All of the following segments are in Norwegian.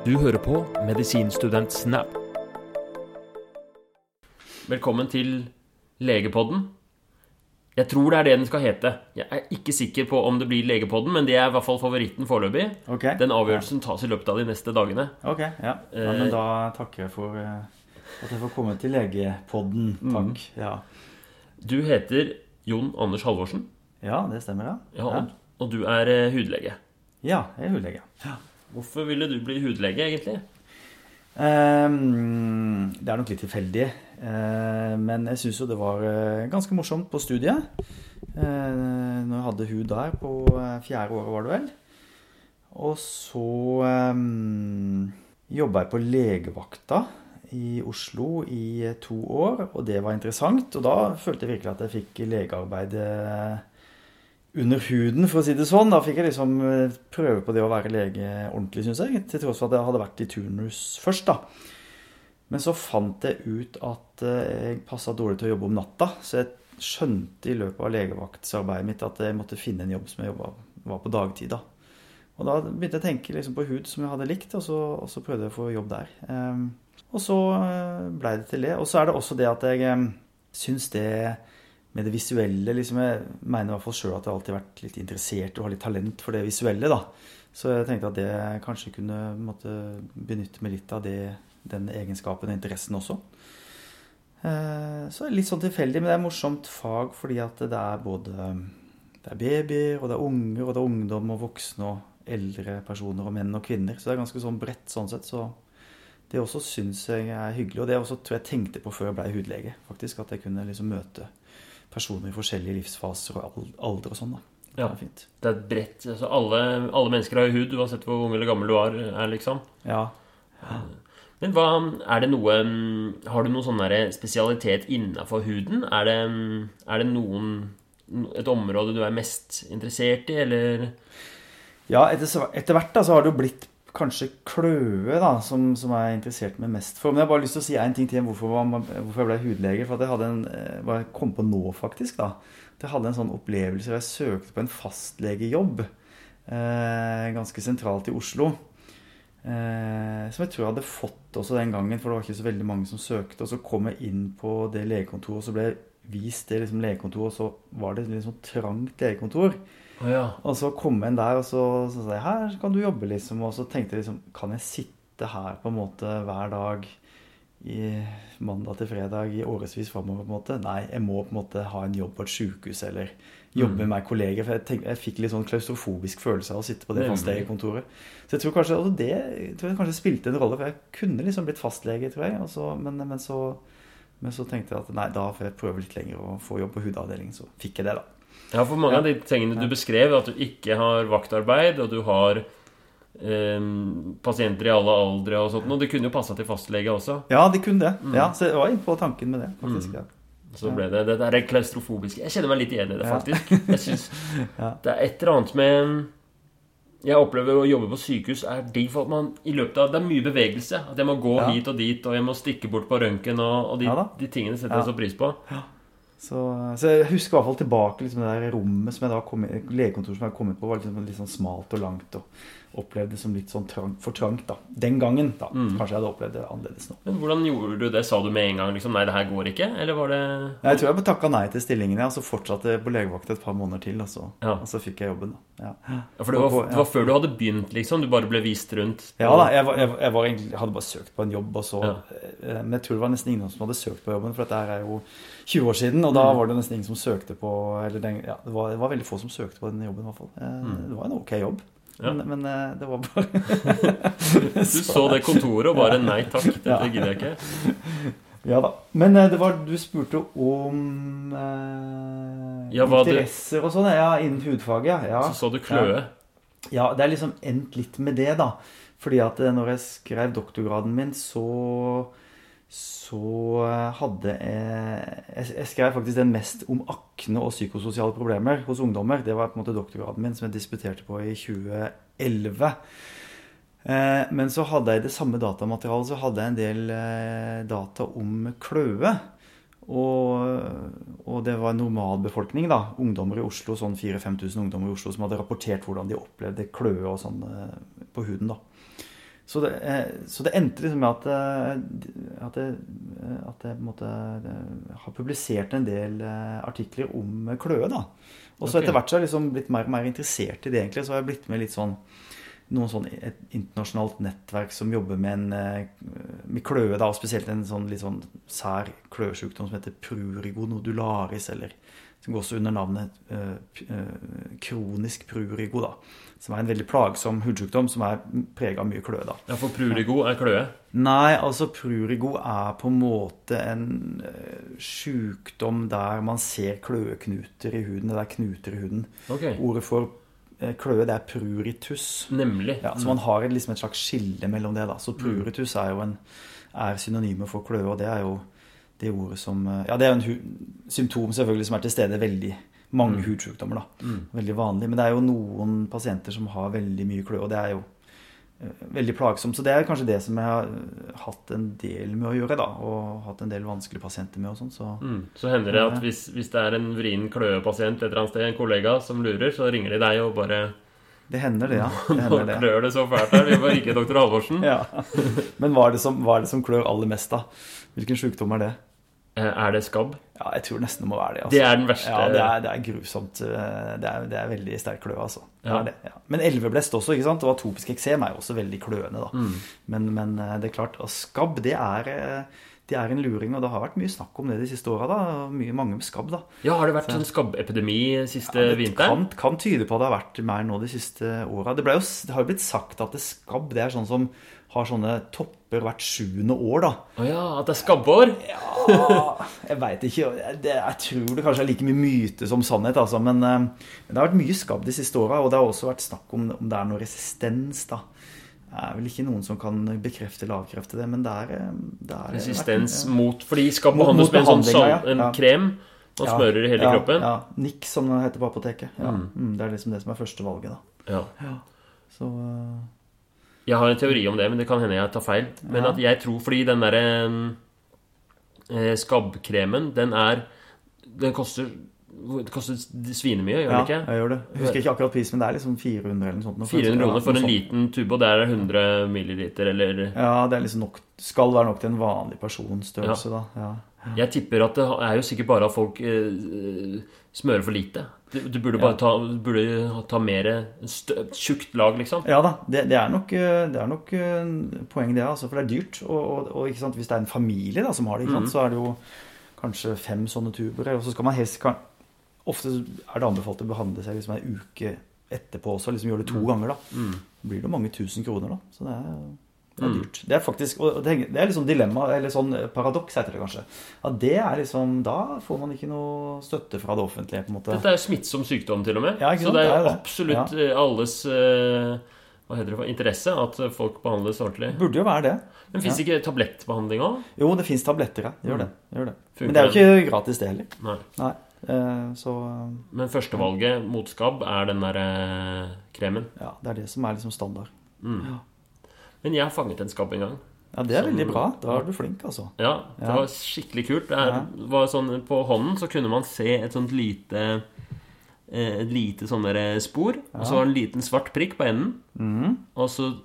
Du hører på Medisinstudent Snap. Velkommen til Legepodden. Jeg tror det er det den skal hete. Jeg er ikke sikker på om det blir Legepodden, men det er i hvert fall favoritten foreløpig. Okay. Den avgjørelsen tas i løpet av de neste dagene. Ok, ja. ja men da takker jeg for eh, at jeg får komme til legepodden. Takk. Ja. Du heter Jon Anders Halvorsen, ja, det stemmer, ja. ja, og, og du er eh, hudlege. Ja, jeg er hudlege. Ja. Hvorfor ville du bli hudlege, egentlig? Um, det er nok litt tilfeldig. Uh, men jeg syns jo det var eh, ganske morsomt på studiet. Uh, når jeg hadde hud der på fjerde året, var det vel. Og så um, jobba jeg på legevakta i Oslo i to år, og det var interessant. Og da følte jeg virkelig at jeg fikk legearbeid eh, under huden, for å si det sånn. Da fikk jeg liksom eh, prøve på det å være lege ordentlig, syns jeg. Til tross for at jeg hadde vært i turnus først, da. Men så fant jeg ut at eh, jeg passa dårlig til å jobbe om natta. Så jeg skjønte i løpet av legevaktsarbeidet mitt at jeg måtte finne en jobb som jeg jobbet, var på dagtid. da. Og da begynte jeg å tenke liksom på hud som jeg hadde likt, og så, og så prøvde jeg å få jobb der. Um, og så blei det til det. Og så er det også det at jeg um, syns det med det visuelle liksom Jeg mener i hvert fall sjøl at jeg alltid har vært litt interessert og har litt talent for det visuelle. da. Så jeg tenkte at det kanskje kunne måtte benytte meg litt av det, den egenskapen og interessen også. Eh, Så litt sånn tilfeldig, men det er morsomt fag fordi at det er både det er babyer, og det er unger, og det er ungdom og voksne og eldre personer og menn og kvinner. Så det er ganske sånn bredt sånn sett. Så det også syns jeg er hyggelig. Og det også tror jeg tenkte på før jeg ble hudlege. faktisk, At jeg kunne liksom møte personer i forskjellige livsfaser og alder og sånn. da. Det Ja. er fint. Det er bredt altså alle, alle mennesker har jo hud, uansett hvor ung eller gammel du er, er liksom. Ja. Men hva, er det noe mm, Har du noen sånn spesialitet innafor huden? Er det, mm, er det noen et område du er mest interessert i, eller Ja, etter, etter hvert da, så har det jo blitt kanskje kløe da, som, som jeg er interessert meg mest for. Men jeg har bare lyst til å si en ting til hvorfor, hvorfor jeg ble hudlege. For jeg hadde en, eh, hva jeg kom på nå, faktisk. da, at Jeg hadde en sånn opplevelse hvor jeg søkte på en fastlegejobb eh, ganske sentralt i Oslo. Eh, som jeg tror jeg hadde fått også den gangen, for det var ikke så veldig mange som søkte. Og så kom jeg inn på det legekontoret, og så ble jeg vist det liksom legekontoret, og så var det et sånn trangt legekontor. Å ja. Og så kom jeg inn der, og så, så sa jeg her kan du jobbe, liksom. Og så tenkte jeg liksom kan jeg sitte her på en måte hver dag i mandag til fredag i årevis framover? på en måte? Nei, jeg må på en måte ha en jobb på et sjukehus eller jobbe med meg kolleger. For jeg, tenkte, jeg fikk litt sånn klaustrofobisk følelse av å sitte på det fastlegekontoret. Så jeg tror kanskje også det tror jeg kanskje spilte en rolle, for jeg kunne liksom blitt fastlege, tror jeg. Og så, men, men, så, men så tenkte jeg at nei, da får jeg prøve litt lenger og få jobb på hudavdelingen. Så fikk jeg det, da. Ja, for mange av de tingene du beskrev, at du ikke har vaktarbeid, og du har eh, pasienter i alle aldre og sånt, og det kunne jo passa til fastlege også. Ja, de kunne det. Ja, så jeg var inne på tanken med det, faktisk. Mm. Så ble det det der klaustrofobiske. Jeg kjenner meg litt igjen i det, Ja. faktisk. Jeg synes Ja. Det er et eller annet med Jeg opplever å jobbe på sykehus er de for at man i løpet av Det er mye bevegelse. At jeg må gå Ja. hit og dit, og jeg må stikke bort på røntgen, og, og de, Ja de tingene setter Ja. jeg så pris på. Så, så jeg husker i hvert fall tilbake liksom det der rommet som jeg da kom legekontoret som jeg kom inn på, var liksom litt sånn smalt og langt. Og opplevde det som litt sånn trang, for trangt da. Den gangen, da. Kanskje jeg hadde opplevd det annerledes nå. Men hvordan gjorde du det? Sa du med en gang liksom Nei, det her går ikke? Eller var det Jeg tror jeg takka nei til stillingen, ja, og så fortsatte jeg på legevakt et par måneder til. Og så, Ja. og så fikk jeg jobben. Ja. ja, For det var, det var før du hadde begynt, liksom? Du bare ble vist rundt? Ja da, jeg, var, jeg, jeg var egentlig, hadde bare søkt på en jobb, og så eh, Men jeg tror det var nesten ingen som hadde søkt på jobben, for dette er jo 20 år siden, og da var det nesten ingen som søkte på Eller den, ja, det, var, det var veldig få som søkte på den jobben, i hvert fall. Eh, Det var en ok jobb. Ja. Men, men eh, det var bare Du så det kontoret og bare Nei takk, dette Ja. gidder jeg ikke. Ja da. Men eh, det var, du spurte om eh, Ja, interesser det- og sånn. Ja, innen hudfaget, ja. ja. Så så du kløe. Ja, det er liksom endt litt med det, da. Fordi at eh, når jeg skrev doktorgraden min, så så eh, hadde jeg Jeg jeg skrev faktisk den mest om akne og psykososiale problemer hos ungdommer. Det var på en måte doktorgraden min som jeg disputerte på i 2011. Eh, Men så hadde jeg i det samme datamaterialet så hadde jeg en del eh, data om kløe. Og, og det var normalbefolkning, da. Ungdommer i Oslo, sånn 4000-5000 ungdommer i Oslo som hadde rapportert hvordan de opplevde kløe og sånn eh, på huden. da. Så det, eh, så det endte liksom med at, eh, at, jeg, eh, at jeg på en måte har publisert en del artikler om kløe. da. Og så okay. etter hvert så har jeg liksom blitt mer og mer interessert i det, egentlig. Så har jeg blitt med litt sånn noen sånn et internasjonalt nettverk som jobber med, en, med kløe, da, og spesielt en sånn litt sånn sær kløesjukdom som heter prurigo nodularis, eller som går også under navnet eh, kronisk prurigo, da. Som er en veldig plagsom hudsykdom som er prega av mye kløe, da. Ja, for prurigo er kløe. Nei, altså prurigo er på en måte en eh, sjukdom der man ser kløeknuter i huden. Det er knuter i huden. Okay. Ordet for eh, kløe, det er pruritus. Nemlig. Ja, så man har et- liksom et slags skille mellom det. da. Så pruritus er jo en, er synonyme for kløe, og det er jo det ordet som eh, Ja, det er jo en symptom selvfølgelig som er til stede veldig mange hudsykdommer. da. Veldig vanlig. Men det er jo noen pasienter som har veldig mye klø, og det er jo eh, veldig plagsomt. Så det er kanskje det som jeg har eh, hatt en del med å gjøre, da. Og hatt en del vanskelige pasienter med og sånn. Så Mm. Så hender det at hvis, hvis det er en vrien kløepasient et eller annet sted, en kollega som lurer, så ringer de deg og bare det hender det, ja. Det hender Nå klør det så fælt her. Vi må ringe doktor Halvorsen. Ja. Men hva er, det som, hva er det som klør aller mest, da? Hvilken sykdom er det? Eh, Er det skabb? Ja, jeg tror nesten det må være det. Altså. Det er den verste. Ja, det er, det er grusomt. eh, Det er, det er veldig sterk kløe, altså. Ja. det, ja. Men elveblest også, ikke sant? Og atopisk eksem er jo også veldig kløende, da. Mm. Men, men eh, det er klart, skabb, det er, det er en luring, og det har vært mye snakk om det de siste åra, mange med skabb, da. Ja, har det vært sånn skabbepidemi siste Ja, vinteren? kan, kan tyde på at det har vært mer nå de siste åra. Det, det har jo blitt sagt at det skabb det er sånn som har sånne topper hvert sjuende år, da. Å ja, at det er skabbår? Ja, jeg veit ikke. Jeg tror det kanskje er like mye myte som sannhet. Altså. Men, eh, men det har vært mye skabb de siste åra, og det har også vært snakk om om det er noe resistens. da. Det er vel ikke noen som kan bekrefte eller avkrefte det, men det er, eh, det er Resistens mot Fordi skabb behandles med en sånn en ja. krem og Ja, smører i hele ja, kroppen. Ja, Nix, som det heter på apoteket. Ja. Mm, det er liksom det som er første valget, da. Ja. Så eh, Jeg har en teori om det, men det kan hende jeg tar feil. Men Ja. at jeg tror fordi den derre eh, skabbkremen, den er Den koster det koster svinemye, gjør ja, det ikke? jeg gjør det. Jeg husker ikke akkurat prisen, men det er liksom 400 eller noe sånt. 400 kroner for en sånt. liten tube, og der er 100 milliliter, eller Ja, det er liksom nok, skal være nok til en vanlig personsstørrelse, da. Ja. Jeg tipper at det er jo sikkert bare at folk eh, smører for lite. Du, du burde bare ta, burde ta mer stø, tjukt lag, liksom. Ja da, det, det er nok, eh, det er nok eh, poeng det, altså, for det er dyrt. Og, og, og sant, hvis det er en familie da, som har det, sant, så er det jo kanskje fem sånne tuber. Og så skal man helst kan, Ofte er det anbefalt å behandle seg liksom en uke etterpå også, liksom gjøre det to ganger. da. Mm. blir det mange tusen kroner, da. Så det er, det er dyrt. Det er faktisk, og det er liksom dilemma, eller sånn paradoks heter det kanskje. At det er liksom, Da får man ikke noe støtte fra det offentlige, på en måte. Dette er smittsom sykdom, til og med. Ja, så det er Det er det. absolutt eh, alles eh, hva heter det for interesse at folk behandles ordentlig. Burde jo være det. Men fins ja. ikke tablettbehandling òg? Jo, det fins tabletter, ja. Gjør det. det, gjør det. Men det er jo ikke gratis, det heller. Nei. Nei. Eh, Så Men førstevalget mot skabb er den derre kremen. ja, det er det som er liksom standard. Men jeg har fanget en skabb en gang. Ja, det er Som- veldig bra. Da er du flink, altså. Ja, det Ja. var skikkelig kult. Det er, Ja. var sånn, på hånden så kunne man se et sånt lite eh, Et lite sånn spor. spor. Og så var det en liten svart prikk på enden. Mm. Og så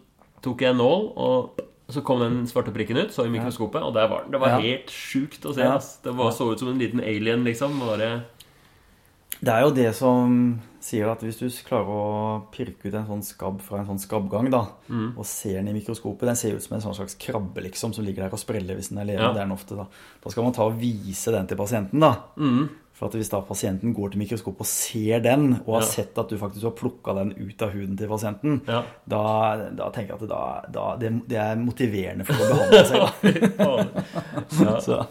tok jeg en nål, og så kom den svarte prikken ut, så i mikroskopet, og der var den. Det var Ja. helt sjukt å se. Ja. Det var, så ut som en liten alien, liksom. Bare Det er jo det som sier at hvis du klarer å pirke ut en sånn skabb fra en sånn skabbgang, da, Mm. og ser den i mikroskopet Den ser ut som en sånn slags krabbe liksom, som ligger der og spreller hvis den er levende. Ja. Det er den ofte, da. da skal man ta og vise den til pasienten, da. mm. For at hvis da pasienten går til mikroskopet og ser den, og har Ja. sett at du faktisk har plukka den ut av huden til pasienten, Ja. da, da tenker jeg at da, da, det, det er motiverende for å behandle seg. Da. Ja, Så,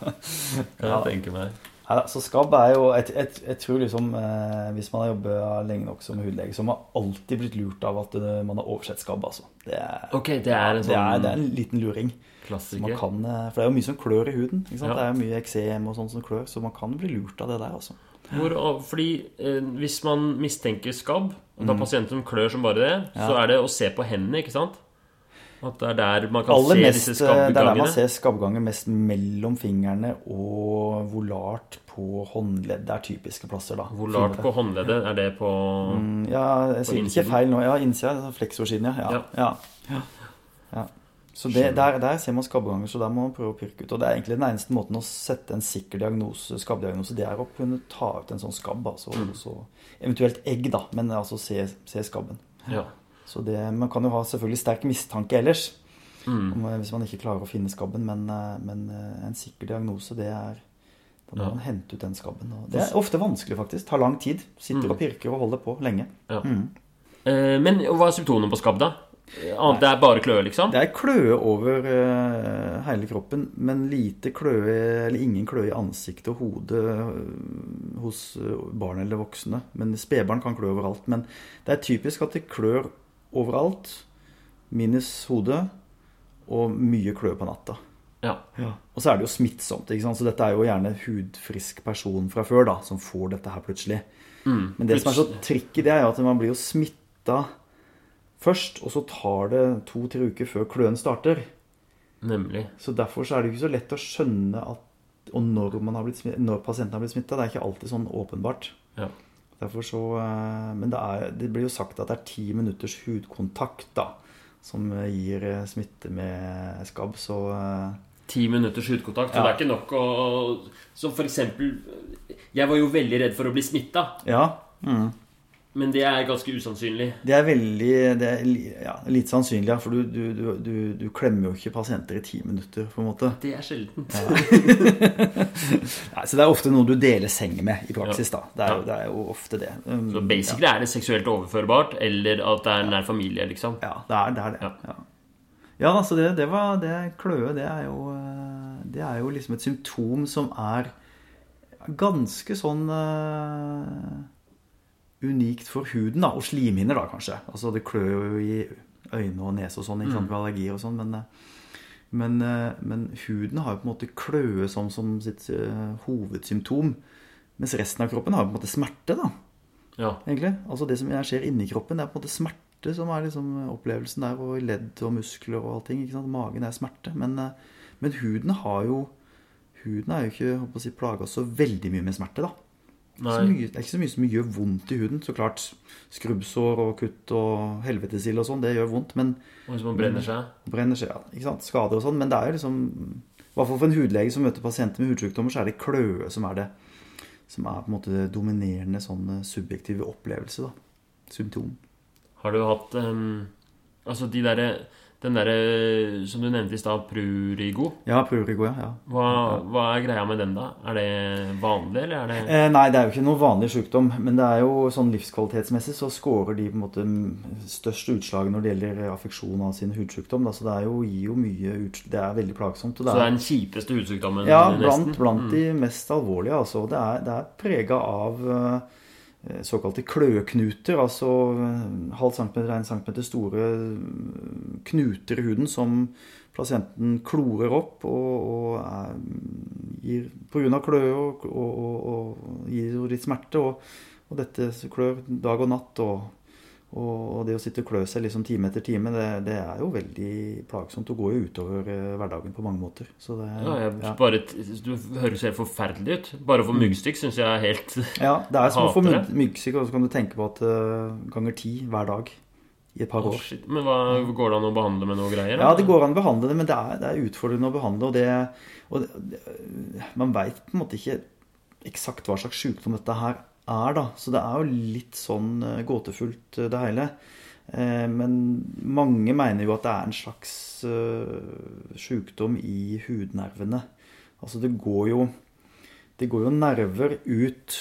kan jeg tenke meg. Neida, så skabb er jo Jeg, jeg, jeg tror liksom eh, Hvis man har jobba lenge nok som hudlege, så har man alltid blitt lurt av at det, man har oversett skabb. Altså. Det, er, Ok, det er en det, er, sånn det er en liten luring. Klassiker. kan, eh, for det er jo mye som klør i huden. Ikke? Ja. Det er jo mye eksem og sånn som klør, så man kan bli lurt av det der. Altså. Hvor, fordi eh, hvis man mistenker skabb, og da Mm. pasienter som klør som bare det, så er det å se på hendene, ikke sant? At det er der man kan Aller se mest, disse skabbegangene? det er der man ser skabbganger mest mellom fingrene og volart på håndleddet. Det er typiske plasser, da. Volart på håndleddet, er det på Mm, Ja, jeg sier ikke feil nå. Ja, innsida. altså Fleksorsiden, ja. Ja. Ja. ja. Så det, der, der, ser man skabbeganger, så der må man prøve å pirke ut. Og det er egentlig den eneste måten å sette en sikker diagnose, skabbdiagnose, det er å kunne ta ut en sånn skabb. Altså, mm. eventuelt egg, da, men altså se, se skabben. Ja. Så det, Man kan jo ha selvfølgelig sterk mistanke ellers, Mm. hvis man ikke klarer å finne skabben. Men, eh, men eh, en sikker diagnose, det er Da må Ja. man hente ut den skabben. Det er ofte vanskelig, faktisk. Tar lang tid. Sitter Mm. og pirker og holder på lenge. Ja. Mm. Eh, men hva er symptomene på skabb, da? Annet det er bare kløe, liksom? Det er kløe over uh, hele kroppen, men lite kløe, eller ingen kløe i ansiktet og hodet uh, hos eh, barn eller voksne. Men spedbarn kan klø overalt. Men det er typisk at det klør overalt, minus hodet, og mye klø på natta. Ja. Og så er det jo smittsomt. ikke sant? Så dette er jo gjerne hudfrisk person fra før da, som får dette her plutselig. Mm. Men det som er så tricky, det er at man blir jo smitta først, og så tar det to-tre uker før kløen starter. Nemlig. Så derfor så er det ikke så lett å skjønne at, og når, man har blitt, smitt- når pasienten har blitt smitta. Det er ikke alltid sånn åpenbart. Ja. Derfor så, eh, men det, er, det blir jo sagt at det er ti minutters hudkontakt da, som eh, gir eh, smitte med skabb. Så Ti minutters hudkontakt. Så Ja. det er ikke nok å Som for eksempel Jeg var jo veldig redd for å bli smitta, ja. Mm. Men det er ganske usannsynlig. Det er veldig det er, ja, litt sannsynlig, ja, for du, du, du, du, du klemmer jo ikke pasienter i ti minutter, på en måte. Det er sjeldent. Nei, så det er ofte noe du deler seng med i praksis, da. Det er, Ja. det er jo ofte det. Um, Så basically er det seksuelt overførbart, eller at det er nær familie, liksom. Ja, det er det. Er det. Ja. Ja. ja, altså det, det var det kløe, det er jo eh, Det er jo liksom et symptom som er ganske sånn eh, unikt for huden, da. Og slimhinner, da, kanskje. Altså det klør jo i øyne og nese og sånn, ikke sant, ved allergier og sånn, men eh, men, eh, men huden har jo på en måte kløe som, som sitt eh, hovedsymptom. Mens resten av kroppen har jo på en måte smerte, da Ja. egentlig. Altså Det som skjer inni kroppen, det er på en måte smerte som er liksom opplevelsen der, og ledd og muskler og allting. ikke sant? Magen er smerte. Men, men huden har jo Huden er jo ikke si, plaga så veldig mye med smerte, da. Mye, det er ikke så mye som gjør vondt i huden. Så klart skrubbsår og kutt og helvetesild og sånn, det gjør vondt. Men Og hvis man brenner seg. brenner seg, ja, ikke sant? skader og sånn. Men det er jo liksom I hvert fall for en hudlege som møter pasienter med hudsykdommer, så er det kløe som er det som er på en måte det dominerende sånn eh, subjektive opplevelse. da. Symptom. Har du hatt um, Altså de derre Den derre som du nevnte i stad, prurigo. Ja, prurigo, ja. ja. Hva, hva er greia med den, da? Er det vanlig, eller er det Eh, nei, det er jo ikke noe vanlig sykdom, men det er jo sånn livskvalitetsmessig så scorer de på en måte størst utslag når det gjelder affeksjon av sin hudsykdom. Da. Så det er jo, gir jo mye ut, Det er veldig plagsomt. Og Så det er den kjipeste hudsykdommen? Ja, blant, blant Mm. de mest alvorlige. Altså. Det er, det er prega av eh, såkalte kløeknuter. Altså eh, halv centimeter, en centimeter store eh, knuter i huden som pasienten klorer opp og, og er, gir pga. kløe og, og, og, gir litt smerte. Og, og dette klør dag og natt. og og det å sitte og klø seg liksom time etter time, det, det er jo veldig plagsomt. Og går jo utover eh, hverdagen på mange måter. Så det, Ja, jeg, ja. bare, Du høres helt forferdelig ut. Bare å få myggstikk syns jeg er helt Ja, det er som å få myggstikk, og så kan du tenke på at uh, ganger ti hver dag i et par år. shit. Men hva, går det an å behandle med noe greier? Ja, det går an å behandle det, men det er, det er utfordrende å behandle. Og, det, og man veit på en måte ikke eksakt hva slags sykdom dette her er, da. Så det er jo litt sånn eh, gåtefullt, eh, det hele. Eh, Men mange mener jo at det er en slags sjukdom i hudnervene. Altså det går jo det går jo nerver ut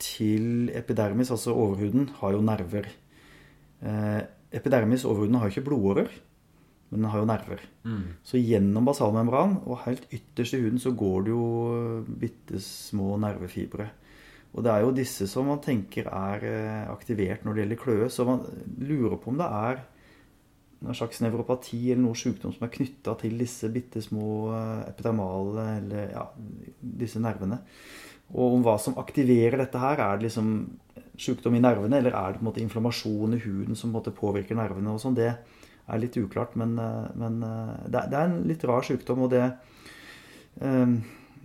til epidermis, altså overhuden, har jo nerver. Epidermis, overhuden, har jo ikke blodårer, men den har jo nerver. Mm. Så gjennom basalmembran og helt ytterst i huden så går det jo bitte små nervefibre. Og det er jo disse som man tenker er eh, aktivert når det gjelder kløe. Så man lurer på om det er en slags nevropati eller noe sykdom som er knytta til disse bitte små eh, epidermale eller ja, disse nervene. Og om hva som aktiverer dette her. Er det liksom sykdom i nervene, eller er det på en måte inflammasjon i huden som på påvirker nervene? og sånn, Det er litt uklart, men, eh, men det, er, en litt rar sykdom. og det eh,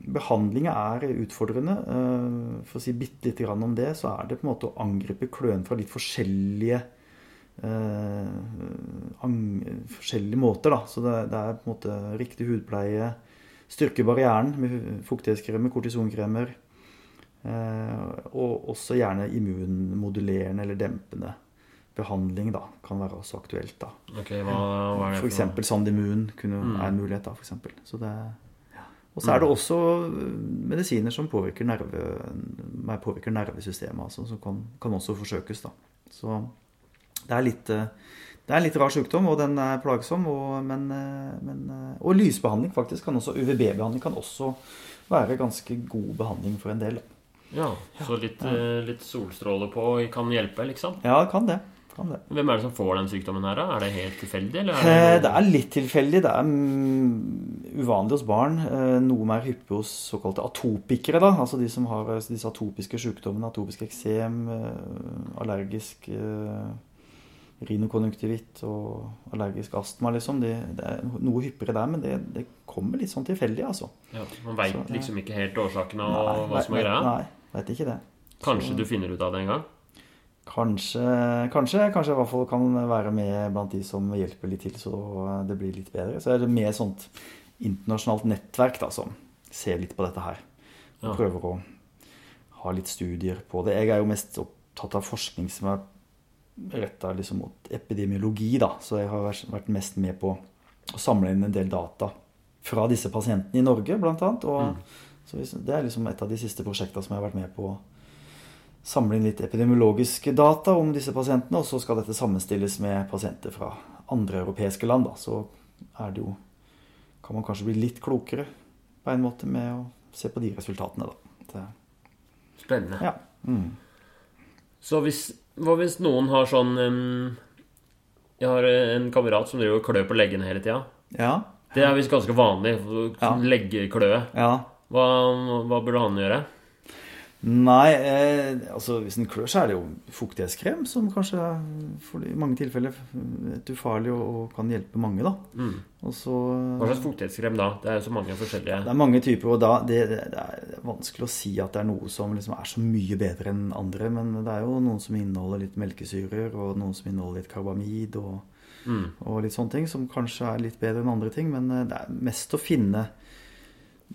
Behandlinga er utfordrende. Eh, For å si bitte lite grann om det, så er det på en måte å angripe kløen fra litt forskjellige eh, forskjellige måter, da. Så det, er på en måte riktig hudpleie, styrke barrieren med fuktighetskremer, kortisonkremer. Eh, og også gjerne immunmodulerende eller dempende behandling, da. Kan være også aktuelt, da. Ok, hva, hva er det For eksempel Sandimun kunne, Mm. er en mulighet, da, for eksempel. Så det, ja. Og så er det også medisiner som påvirker, nerve, påvirker nervesystemet, altså, som kan, kan også forsøkes, da. Så det er litt eh, det er en litt rar sykdom, og den er plagsom. Og, men, eh, men, eh, og lysbehandling faktisk kan også, UVB-behandling kan også være ganske god behandling for en del. Ja, så litt, eh, litt solstråle på kan hjelpe, liksom. Ja, det kan det. Kan det. Hvem er det som får den sykdommen her, da? Er det helt tilfeldig, eller Eh, er det, Det er litt tilfeldig. Det er mm, uvanlig hos barn. eh, Noe mer hyppig hos såkalte atopikere. da, Altså de som har eh, disse atopiske sykdommene. Atopisk eksem, eh, allergisk eh, rinokonjunktivitt og allergisk astma, liksom. Det, det er noe hyppigere der, men det, det kommer litt sånn tilfeldig, altså. ja, Man veit liksom ikke helt årsaken og hva som er greia? Nei, veit ikke det. Kanskje du finner ut av det en gang? Kanskje, kanskje, kanskje i hvert fall kan være med blant de som hjelper litt til, så det blir litt bedre. Så er det mer sånt internasjonalt nettverk da, som ser litt på dette her. Og Ja. prøver å ha litt studier på det. Jeg er jo mest opptatt av forskning som er retta liksom mot epidemiologi, da. Så jeg har vært- mest med på å samle inn en del data fra disse pasientene i Norge, blant annet. Og, så det er liksom et av de siste prosjektene som jeg har vært med på samle inn litt epidemiologiske data om disse pasientene, og så skal dette sammenstilles med pasienter fra andre europeiske land. Da. Så er det jo Kan man kanskje bli litt klokere på en måte med å se på de resultatene, da. Det, Spennende. ja. Mm. Så hvis, hva hvis noen har sånn um, Jeg har en kamerat som driver og klør på leggene hele tida. ja. Det er visst ganske vanlig. Ja. Leggekløe. Ja. Hva, hva burde han gjøre? Nei, eh, altså hvis en klør, så er det jo fuktighetskrem som kanskje er for i mange tilfeller et ufarlig og, og kan hjelpe mange, da. Mm. Så Hva slags fuktighetskrem da? Det er jo så mange forskjellige. Det er mange typer, og da det, det er vanskelig å si at det er noe som liksom er så mye bedre enn andre. Men det er jo noen som inneholder litt melkesyrer, og noen som inneholder litt karbamid og, Mm. og litt sånne ting, som kanskje er litt bedre enn andre ting. Men eh, det er mest å finne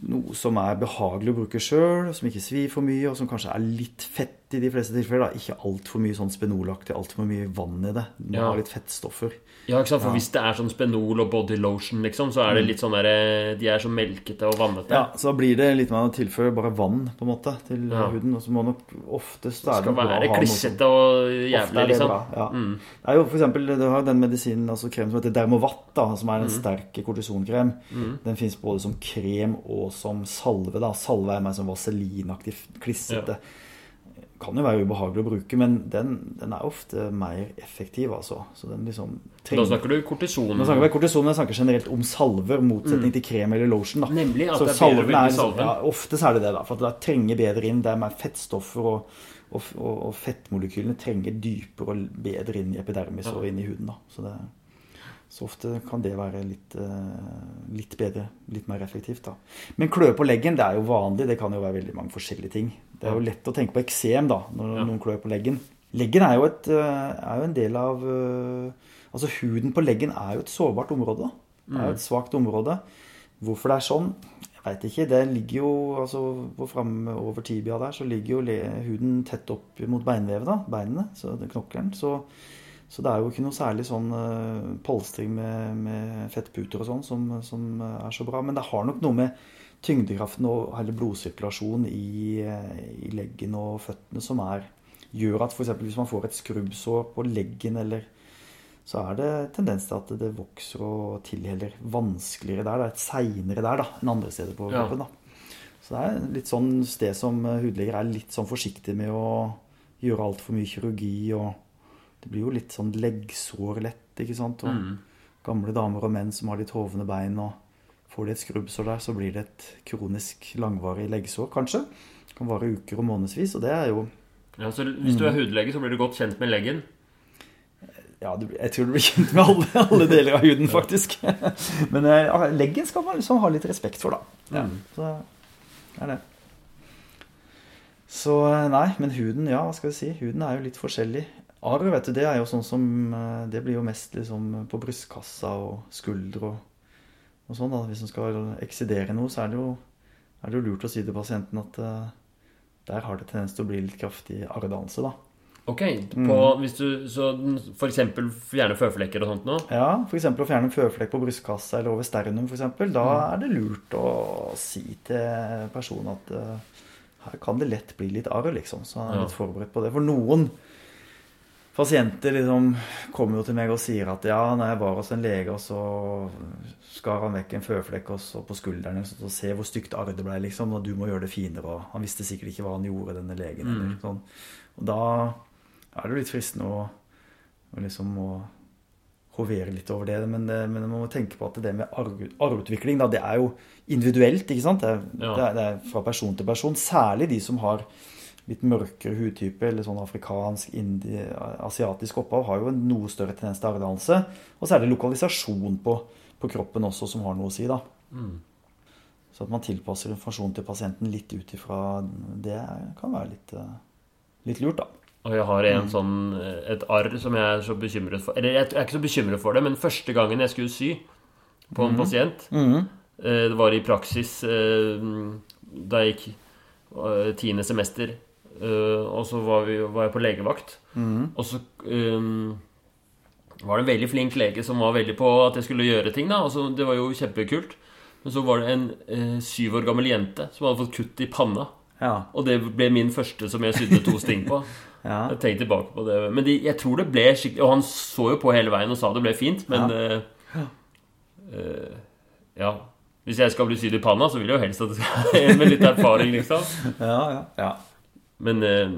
noe som er behagelig å bruke sjøl, som ikke svir for mye, og som kanskje er litt fett i de fleste tilfeller. Da. Ikke altfor mye sånn spenolaktig, altfor mye vann i det. Må Ja. ha litt fettstoffer. Ja, ikke sant? For Ja. hvis det er sånn Spenol og body lotion, liksom, så er det litt sånn der De er så melkete og vannete. Ja, så blir det litt mer å tilføre bare vann på en måte til Ja. huden. Og så må nok oftest Det er det skal være klissete og jævlig, det liksom. bra, ja. Mm. Det er jo for eksempel, du har den medisinen, altså krem som heter Dermovat, da, som er en Mm. sterk kortisonkrem. Den fins både som krem og som salve. da. Salve er mer sånn vaselinaktig, klissete. Kan jo være ubehagelig å bruke, men den, den er ofte mer effektiv, altså. Så den liksom Da snakker du kortison. Nå snakker vi kortison, men jeg snakker generelt om salver, motsetning til krem eller lotion. da. Nemlig at Så det er bedre salven er liksom- salven. Ja, ofte så er det det, da. For at det trenger bedre inn. Det er mer fettstoffer, og, og, og, og fettmolekylene trenger dypere og bedre inn i epidermis Ja. og inn i huden. da. Så, det, så ofte kan det være litt, eh, litt bedre, litt mer effektivt. da. Men kløe på leggen, det er jo vanlig. Det kan jo være veldig mange forskjellige ting. Det er jo lett å tenke på eksem da, når Ja. noen klør på leggen. Leggen er jo, et, eh, er jo en del av eh, Altså huden på leggen er jo et sårbart område. Det er jo et svakt område. Hvorfor det er sånn, jeg veit ikke. Det ligger jo altså på Framover tibia der, så ligger jo huden tett opp mot beinvevet, da. Beinene, så knokkelen. Så, så det er jo ikke noe særlig sånn eh, polstring med, med fettputer og sånn som, som er så bra. Men det har nok noe med tyngdekraften og hele blodsirkulasjonen i, eh, i leggen og føttene som er gjør at f.eks. hvis man får et skrubbsår på leggen eller så er det tendens til at det vokser og tilheller vanskeligere der. Det er et seinere der da, enn andre steder på kroppen. da. Så det er litt sånn sted som hudleger er litt sånn forsiktig med å gjøre altfor mye kirurgi. og Det blir jo litt sånn leggsår lett, ikke sant. Og Mm. Gamle damer og menn som har litt hovne bein, og får de et skrubbsår der, så blir det et kronisk langvarig leggsår, kanskje. Det kan vare uker og månedsvis, og det er jo Ja, så hvis du er hudlege, så blir du godt kjent med leggen. Ja, jeg tror du blir kjent med alle, alle deler av huden, faktisk. Men eh, ja, leggen skal man liksom ha litt respekt for, da. Ja, Mm. så er det. Så eh, nei, men huden, ja, hva skal vi si? Huden er jo litt forskjellig. Arr, vet du, det er jo sånn som eh, Det blir jo mest liksom på brystkassa og skulder og, og sånn. da. Hvis man skal eksidere noe, så er det jo, er det jo lurt å si til pasienten at uh, der har det tendens til å bli litt kraftig arrdannelse, da. Ok, på, hvis du, så for eksempel fjerne føflekker og sånt nå? Ja, f.eks. å fjerne en føflekk på brystkassa eller over sternum, f.eks. Da er det lurt å si til personen at uh, her kan det lett bli litt arr, liksom. Så han er Ja. litt forberedt på det. For noen pasienter liksom kommer jo til meg og sier at ja, når jeg var hos en lege, og så skar han vekk en føflekk også på skulderen, og så se hvor stygt arret det ble, liksom, og du må gjøre det finere, og han visste sikkert ikke hva han gjorde, denne legen, eller sånn. Og da er det jo litt fristende å, å liksom å hovere litt over det, men, det, men man må tenke på at det med arv- arveutvikling, det er jo individuelt, ikke sant? Det er, Ja. det, er, det er fra person til person, særlig de som har litt mørkere hudtype, eller sånn afrikansk, indi, asiatisk opphav, har jo en noe større tendens til arvedannelse. Og så er det lokalisasjon på, på kroppen også som har noe å si, da. Mm. Så at man tilpasser informasjon til pasienten litt ut ifra det, kan være litt, eh, litt lurt, da. Og jeg har en sånn, eh, et arr som jeg er så bekymret for Eller jeg er ikke så bekymret for det, men første gangen jeg skulle sy på en pasient eh, Det var i praksis da jeg gikk tiende semester. Eh, Og så var, vi, var jeg på legevakt. Og så um, var det en veldig flink lege som var veldig på at jeg skulle gjøre ting. da, og så Det var jo kjempekult. Men så var det en uh, syv år gammel jente som hadde fått kutt i panna. Ja. Og det ble min første som jeg sydde to sting på. Ja. Jeg tenkte tilbake på det Men de, jeg tror det ble skikkelig Og han så jo på hele veien og sa det ble fint, men eh, Uh, Ja. Hvis jeg skal bli sydd i panna, så vil jeg jo helst at det skal med litt erfaring, liksom. Ja, ja. ja. Men eh,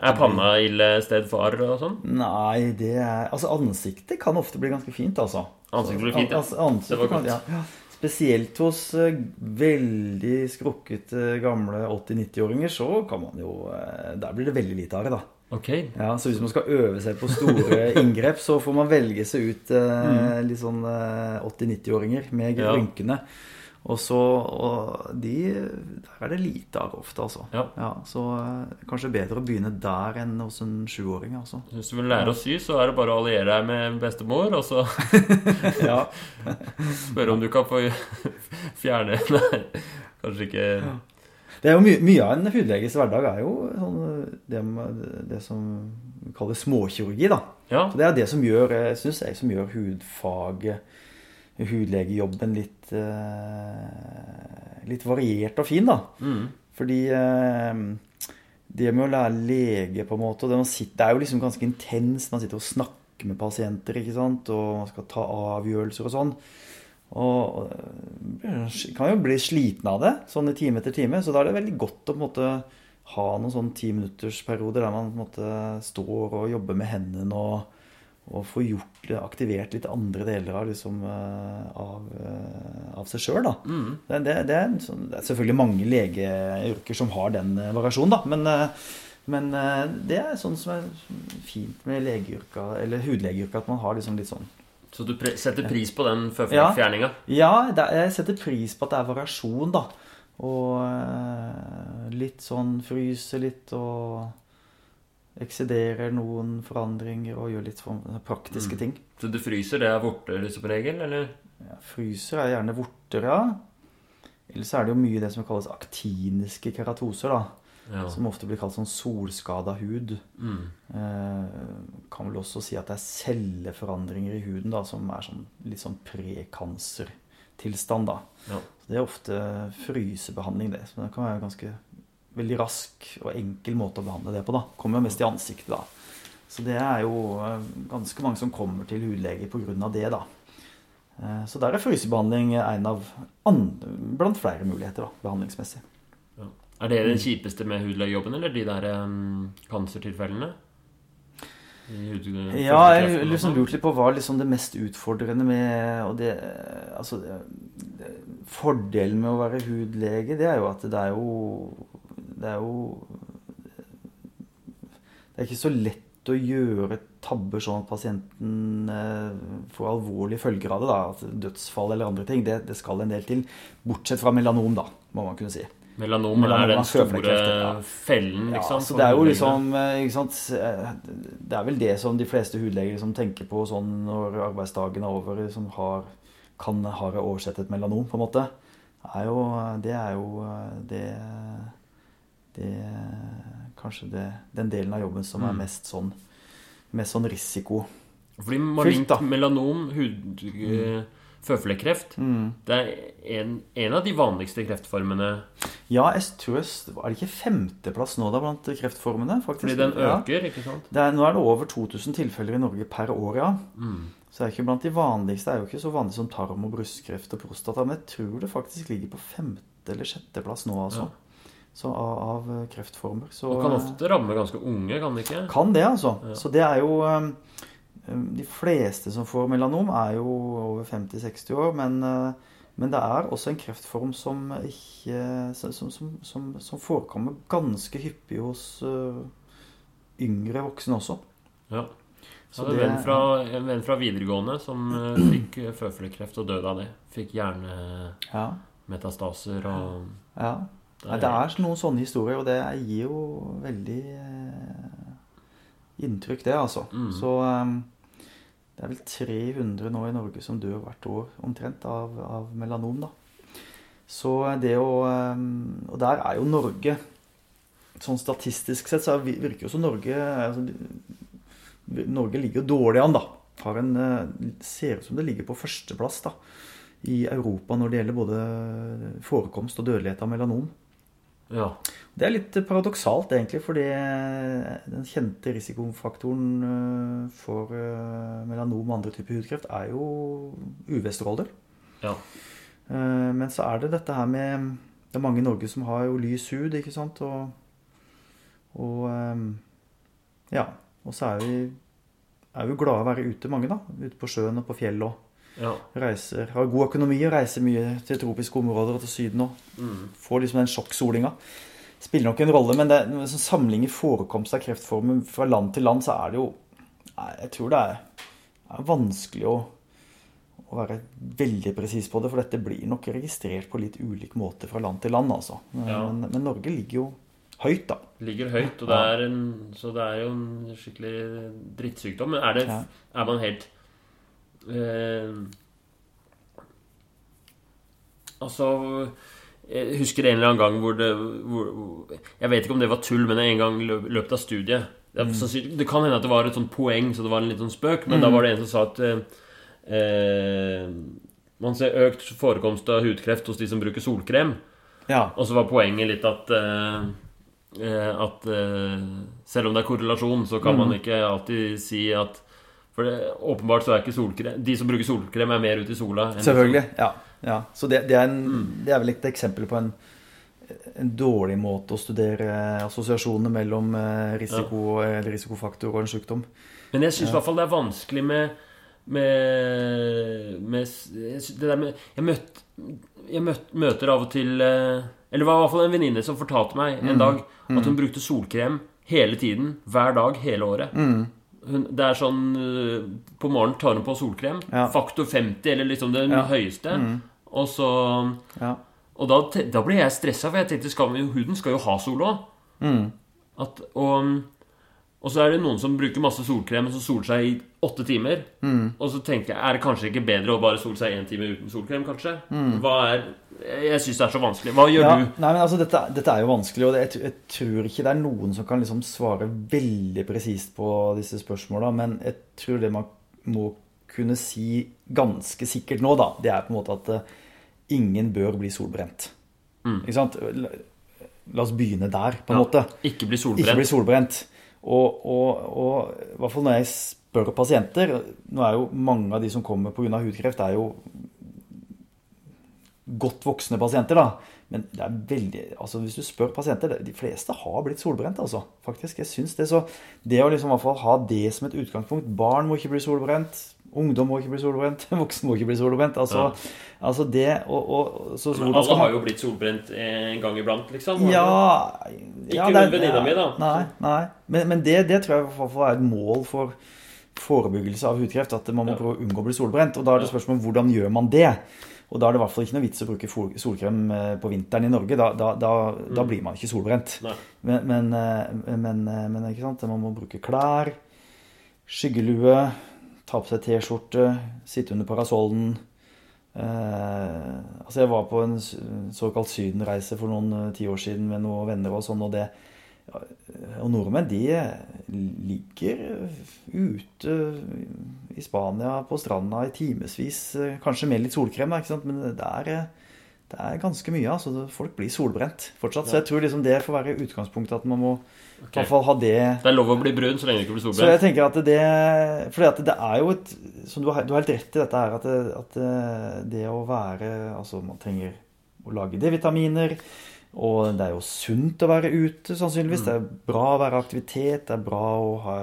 er panna ille sted for arr og sånn? Nei, det er Altså, ansiktet kan ofte bli ganske fint, altså. Ansiktet blir fint, ja. Altså, ansiktet Det var godt. ja. ja. Spesielt hos eh, veldig skrukkete gamle 80-90-åringer, så kan man jo eh, Der blir det veldig lite arr, da. Ok. Ja, Så hvis man skal øve seg på store inngrep, så får man velge seg ut eh, litt sånn eh, 80-90-åringer med rynkene. Ja. Og så Og de Der er det lite av ofte, altså. Ja. så eh, kanskje bedre å begynne der enn hos en sjuåring, altså. Hvis du vil lære å sy, så er det bare å alliere deg med bestemor, og så Ja. spørre om du kan få fjerne Nei, kanskje ikke Det er jo mye, mye av en hudleges hverdag er jo sånn, det, det som vi kaller småkirurgi, da. Ja. Så det er det som gjør, jeg synes jeg, som gjør hudfaget, hudlegejobben litt, eh, litt variert og fin, da. Mm. Fordi eh, det med å lære lege, på en måte, det, man sitter, det er jo liksom ganske intenst. Man sitter og snakker med pasienter, ikke sant, og man skal ta avgjørelser og sånn. Og og kan jo bli sliten av det, sånn i time etter time. Så da er det veldig godt å på en måte ha noen sånn timinuttersperioder der man på en måte står og jobber med hendene og, og få gjort, aktivert litt andre deler av, liksom, eh, av, eh, av seg sjøl. Mm. Det, det, det, er sånn, det er selvfølgelig mange legeyrker som har den eh, variasjonen, da. Men, men det er sånn som er fint med legeyrka, eller hudlegeyrka, at man har liksom litt sånn Så du setter pris på den føflekkfjerninga? Ja, er- jeg setter pris på at det er variasjon, da. Og litt sånn fryse litt og eksiderer noen forandringer og gjør litt praktiske praktiske ting. Så du fryser, det er vorter som regel, eller? Ja, fryser er gjerne vorter, ja. Ellers er det jo mye det som kalles aktiniske keratoser, da. Ja. Som ofte blir kalt sånn solskada hud. Mm. Eh, kan vel også si at det er celleforandringer i huden da, som er sånn, litt sånn prekancertilstand. da. Ja. Så det er ofte frysebehandling, det. Så det kan være ganske veldig rask og enkel måte å behandle det på. da. Kommer jo mest i ansiktet, da. Så det er jo eh, ganske mange som kommer til hudlege pga. det, da. Eh, Så der er frysebehandling en av an- blant flere muligheter da, behandlingsmessig. Ja. Er det det kjipeste med hudlegejobben, eller de der um, kancertilfellene? Ja, jeg liksom lurte lurt litt på hva liksom det mest utfordrende med og det, altså, det, Fordelen med å være hudlege, det er jo at det er jo Det er jo Det er ikke så lett å gjøre tabber sånn at pasienten eh, får alvorlige følger av det. da, at Dødsfall eller andre ting. Det, det skal en del til. Bortsett fra melanom, da, må man kunne si. Melanom, Melanom er den store ja. fellen, Ja, liksom. så det er jo liksom eh, sant? Det er vel det som de fleste hudleger liksom tenker på sånn når arbeidsdagen er over, som har, kan ha oversett et melanom, på en måte. Er jo, det er jo det, det er Kanskje det, den delen av jobben som er Mm. mest sånn, mest sånn risiko. Fordi malignt melanom, hud, mm. føflekkreft, Mm. det er en, en av de vanligste kreftformene. Ja, jeg tror jeg, Er det ikke femteplass nå da blant kreftformene? faktisk? Fordi den Ja. ikke sant? Det er, nå er det over 2000 tilfeller i Norge per år, ja. Mm. Så det er ikke blant de vanligste. Det er jo ikke så vanlig som tarm- og brystkreft og prostata. Men jeg tror det faktisk ligger på femte- eller sjetteplass nå, altså. Ja. Så av, av kreftformer. Så Og kan ofte ramme ganske unge, kan det ikke? kan det, altså. Ja. Så det er jo um, De fleste som får melanom, er jo over 50-60 år. Men, men det er også en kreftform som ikke Som, som, som, som forekommer ganske hyppig hos yngre voksne også. Ja. Så Jeg hadde det- en, venn fra, en venn fra videregående som eh, fikk eh, føflekkreft og døde av det. Fikk hjernemetastaser og ja. Det er noen sånne historier, og det gir jo veldig eh, inntrykk, det, altså. Mm. Så eh, det er vel 300 nå i Norge som dør hvert år omtrent av, av melanom, da. Så det å eh, Og der er jo Norge Sånn statistisk sett så virker jo som Norge altså, Norge ligger dårlig an, da. Har en, eh, ser ut som det ligger på førsteplass da, i Europa når det gjelder både forekomst og dødelighet av melanom. Ja. Det er litt paradoksalt, egentlig, fordi den kjente risikofaktoren eh, for eh, melanom og andre typer hudkreft er jo UV-stråler. ja. Eh, Men så er det dette her med Det er mange i Norge som har jo lys hud, ikke sant? Og, og Ja. Og så er vi, er vi glade å være ute, mange, da. Ute på sjøen og på fjellet og ja. reiser. Har god økonomi og reiser mye til tropiske områder og til Syden òg. Mm. får liksom den sjokksolinga. Spiller nok en rolle, men det, når samling i forekomst av kreftformer fra land til land, så er det jo Jeg tror det er, er vanskelig å, å være veldig presis på det, for dette blir nok registrert på litt ulik måte fra land til land, altså. Ja. Men, men Norge ligger jo høyt, da. Ligger høyt, og det er en, så det er jo en skikkelig drittsykdom. Men er, det, Ja. er man helt eh, Altså Jeg husker en eller annen gang hvor det hvor, Jeg vet ikke om det var tull, men en gang i løpet av studiet det, mm. sannsynlig- det kan hende at det var et sånt poeng, så det var en litt sånn spøk, men da var det en som sa at eh, eh, man ser økt forekomst av hudkreft hos de som bruker solkrem. Ja. Og så var poenget litt at eh, eh, At eh, selv om det er korrelasjon, så kan Mm. man ikke alltid si at For det, åpenbart så er ikke solkrem De som bruker solkrem, er mer ute i sola. Selvfølgelig. Ja. ja. Så det, det, er en, Mm. det er vel et eksempel på en, en dårlig måte å studere assosiasjonene mellom eh, risiko, eller risikofaktor og en sykdom. Men jeg syns i hvert fall det er vanskelig med med, med det der med Jeg, møtt, jeg møtt, møter av og til eh, Eller det var i hvert fall en venninne som fortalte meg Mm. en dag at hun brukte solkrem hele tiden. Hver dag hele året. Mm. Det er sånn eh, På morgenen tar hun på solkrem. Ja. Faktor 50, eller liksom den Ja. høyeste. Mm. Og så Ja. Og da, da ble jeg stressa, for jeg tenkte skal, huden skal jo ha sol òg. Mm. At, og, og så er det noen som bruker masse solkrem og så soler seg i åtte timer. Mm. Og så tenker jeg, er det kanskje ikke bedre å bare sole seg én time uten solkrem, kanskje? Hva er Jeg syns det er så vanskelig. Hva gjør Mm. Ja, du? nei, men altså, dette, dette er jo vanskelig, og det, jeg, jeg tror ikke det er noen som kan liksom svare veldig presist på disse spørsmåla, men jeg tror det man må kunne si ganske sikkert nå, da, det er på en måte at uh, ingen bør bli solbrent. Mm. Ikke sant? La, la oss begynne der, på en Ja, måte. Ikke bli solbrent. Ikke bli solbrent. Og, og i hvert fall når jeg spør pasienter Nå er jo mange av de som kommer pga. hudkreft, er jo godt voksne pasienter, da. Men det er veldig, altså hvis du spør pasienter De fleste har blitt solbrent, altså. Faktisk. Jeg syns det. Så det å liksom i hvert fall ha det som et utgangspunkt Barn må ikke bli solbrent. Ungdom må ikke bli solbrent. Voksne må ikke bli solbrent. Altså, altså det og, og så, så Men alle man- har jo blitt solbrent en gang iblant, liksom. ja, Ikke det er- venninna mi, da. Nei, nei. Men, men det, det tror jeg i hvert fall er et mål for forebyggelse av hudkreft. At man må Ja. prøve å unngå å bli solbrent. Og da er det Ja. spørsmål om hvordan gjør man det. Og da er det i hvert fall ikke noe vits å bruke solkrem eh, på vinteren i Norge. Da, da, da, mm. da blir man ikke solbrent. Men, men, eh, men, eh, men, ikke sant? man må bruke klær, skyggelue, ta på seg T-skjorte, sitte under parasollen. Eh, altså jeg var på en såkalt sydenreise for noen ti år siden med noen venner og sånn, og det og nordmenn de ligger ute i Spania på stranda i timevis, kanskje med litt solkrem, men det er, det er ganske mye. Altså, folk blir solbrent fortsatt. Så jeg tror liksom det får være utgangspunktet at man må okay. i hvert fall ha det Det er lov å bli brun så lenge du ikke blir solbrent? Så jeg tenker at det For det er jo et som du har, du har helt rett i dette her, at det, at det å være Altså, man trenger å lage D-vitaminer. Og det er jo sunt å være ute, sannsynligvis. Mm. Det er bra å være aktivitet. Det er bra å ha,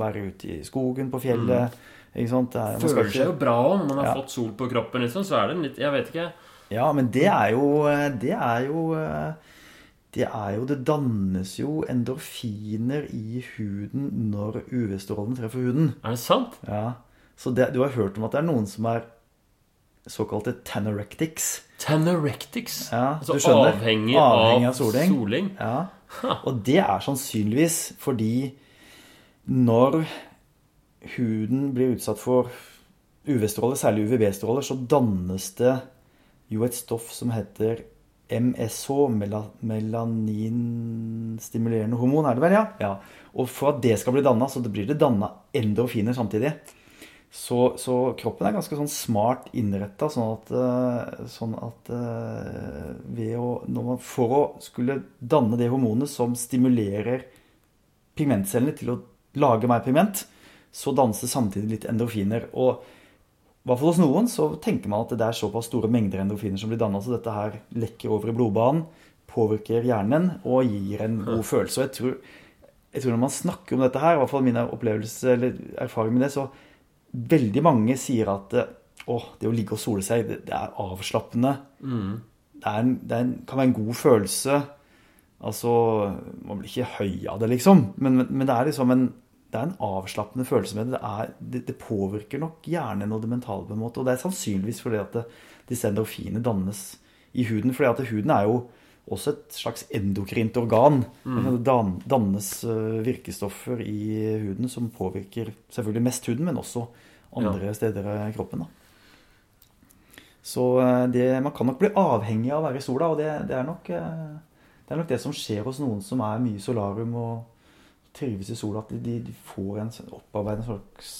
være ute i skogen, på fjellet. Mm. Ikke sant? Er, Føler seg jo bra òg når man har ja. fått sol på kroppen, liksom. Så er det litt Jeg vet ikke. Ja, men det er jo Det er jo det er jo Det dannes jo endorfiner i huden når UV-strålen treffer huden. Er det sant? Ja. Så det, du har hørt om at det er noen som er såkalte tanorectics. Tanorectics? Ja, altså du skjønner. Avhengig, avhengig av, soling. soling. Ja. Og det er sannsynligvis fordi når huden blir utsatt for UV-stråler, særlig UVB-stråler, så dannes det jo et stoff som heter MSH, melaninstimulerende hormon, er det vel? Ja? ja. Og for at det skal bli danna, så blir det danna endorfiner samtidig. Så, så, kroppen er ganske sånn smart innretta, sånn at, eh, sånn at eh, å, man, For å skulle danne det hormonet som stimulerer pigmentcellene til å lage mer pigment, så danses samtidig litt endorfiner. Og hvert fall hos noen så tenker man at det er såpass store mengder endorfiner som blir danna, så dette her lekker over i blodbanen, påvirker hjernen og gir en god følelse. Og jeg tror, jeg tror når man snakker om dette her, i hvert fall min opplevelse eller erfaring med det, så veldig mange sier at å, det å ligge og sole seg, det, det er avslappende. Mm. Det, er en, det er en, kan være en god følelse. Altså Man blir ikke høy av det, liksom. Men, men, men det er liksom en, det er en avslappende følelse med det. Er, det, det påvirker nok hjernen og det mentale på en måte. Og det er sannsynligvis fordi at disse endorfinene dannes i huden. fordi at huden er jo også et slags endokrint organ. Mm. Det dannes eh, virkestoffer i huden som påvirker selvfølgelig mest huden, men også andre ja. steder i kroppen. Da. Så eh, det, man kan nok bli avhengig av å være i sola, og det, det, er nok, eh, det, er nok, det som skjer hos noen som er mye solarium og trives i sola, at de, de får en opparbeidet slags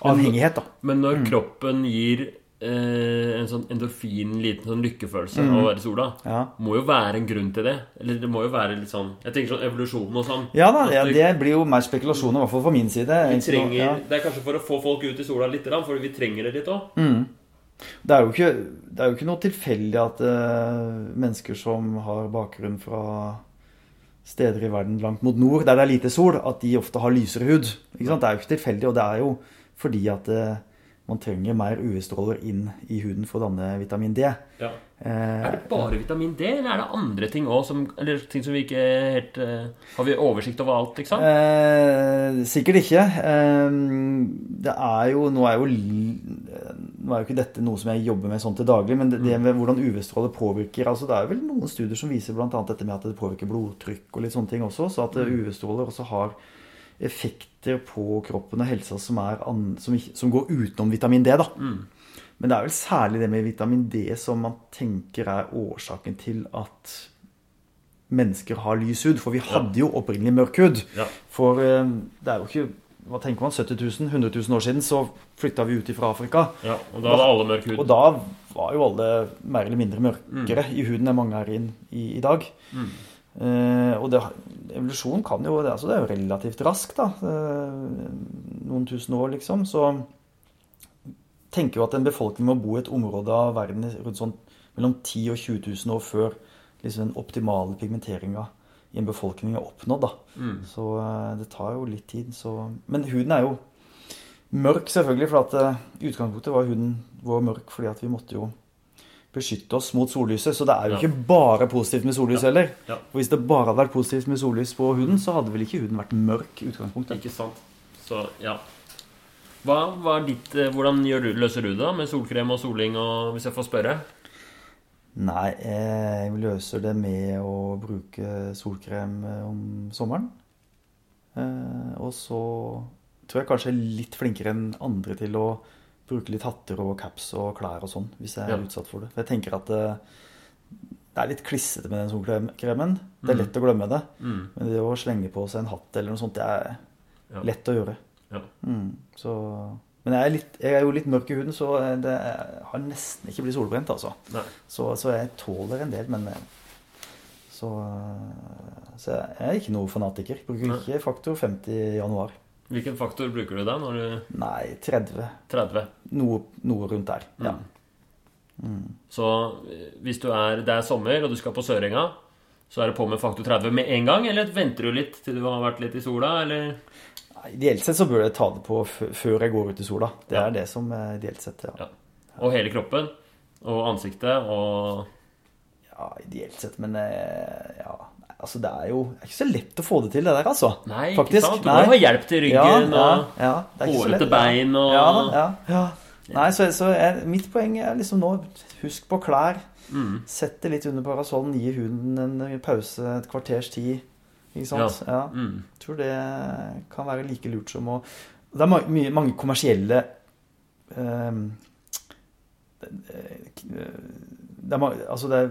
avhengighet. Da. Men når mm. kroppen gir eh, en sånn endorfin, liten sånn lykkefølelse mm. av å være i sola. Ja. Må jo være en grunn til det. Eller det må jo være litt sånn Jeg tenker sånn evolusjon og sånn. Ja da, ja, det blir jo mer spekulasjoner, i hvert fall fra min side. Trenger, ja. Det er kanskje for å få folk ut i sola litt, for vi trenger det litt òg. Mm. Det er, jo ikke, det er jo ikke noe tilfeldig at uh, mennesker som har bakgrunn fra steder i verden langt mot nord, der det er lite sol, at de ofte har lysere hud. Det er jo ikke tilfeldig, og det er jo fordi at uh, man trenger mer UV-stråler inn i huden for å danne vitamin D. Ja. Eh, er det bare vitamin D, eller er det andre ting òg? Eller ting som vi ikke helt uh, Har vi oversikt over alt, liksom? Eh, sikkert ikke. Eh, det er jo Nå er jo Nå er jo ikke dette noe som jeg jobber med sånn til daglig, men det, mm. med hvordan UV-stråler påvirker altså Det er vel noen studier som viser bl.a. dette med at det påvirker blodtrykk og litt sånne ting også. Så at mm. UV-stråler også har effekter på kroppen og helsa som, an, som, som går utenom vitamin D. da. Mm. Men det er vel særlig det med vitamin D som man tenker er årsaken til at mennesker har lys hud. For vi hadde jo opprinnelig mørk hud. Ja. For eh, det er jo ikke hva tenker man, 70 000, 100 000 år siden så flytta vi ut fra Afrika. Ja, Og da hadde alle mørk hud. Og da var jo alle mer eller mindre mørkere mm. i huden enn mange er i, i, i dag. Mm. Uh, og det, evolusjon kan jo det, altså det er jo relativt raskt, da. Uh, noen tusen år, liksom. Så tenker jo at en befolkning må bo i et område av verden rundt sånn mellom 10 og 20 000 år før liksom den optimale pigmenteringa i en befolkning er oppnådd. da. Mm. Så uh, det tar jo litt tid. Så... Men huden er jo mørk, selvfølgelig. For at i utgangspunktet var huden vår mørk fordi at vi måtte jo beskytte oss mot sollyset. Så det er jo ja. ikke bare positivt med sollys heller. Ja. For hvis det bare hadde vært positivt med sollys på huden, så hadde vel ikke huden vært mørk i utgangspunktet. Ikke sant. Så, ja. Hva, hva ditt, eh, hvordan du, løser du det da med solkrem og soling, og, hvis jeg får spørre? Nei, jeg løser det med å bruke solkrem eh, om sommeren. Eh, og så tror jeg kanskje jeg er litt flinkere enn andre til å bruke litt hatter og caps og klær og sånn, hvis jeg er Ja. utsatt for det. For jeg tenker at det, det er litt klissete med den solkremen. Det er lett å glemme det. Mm. Men det å slenge på seg en hatt eller noe sånt, det er Ja. lett å gjøre. Ja. Mm, så, men jeg er, litt, jeg er jo litt mørk i huden, så det har nesten ikke blitt solbrent, altså. Så, så jeg tåler en del, men eh, så, så jeg er ikke noe fanatiker. Bruker ikke faktor 50 i januar. Hvilken faktor bruker du da når du Nei, 30. 30? Noe, noe rundt der. Ja. Så eh, hvis du er, det er sommer og du skal på Sørenga, så er det på med faktor 30 med en gang? Eller venter du litt til du har vært litt i sola? Eller Ideelt sett så bør jeg ta det på før jeg går ut i sola. Det Ja. er det som er ideelt sett, ja. Ja. Og hele kroppen? Og ansiktet og Ja, ideelt sett, men eh, ja Altså, det er jo det er ikke så lett å få det til, det der, altså. Nei, Faktisk, ikke sant? Du må jo ha hjelp til ryggen ja, og ja, så hårete bein og Ja, ja, ja. Nei, så, så er, mitt poeng er liksom nå Husk på klær. Mm. Sett det litt under parasollen. Gi huden en pause et kvarters tid. Ikke sant? Ja. Mm. Jeg tror det kan være like lurt som å Det er ma- mye, mange kommersielle um, det er, altså det er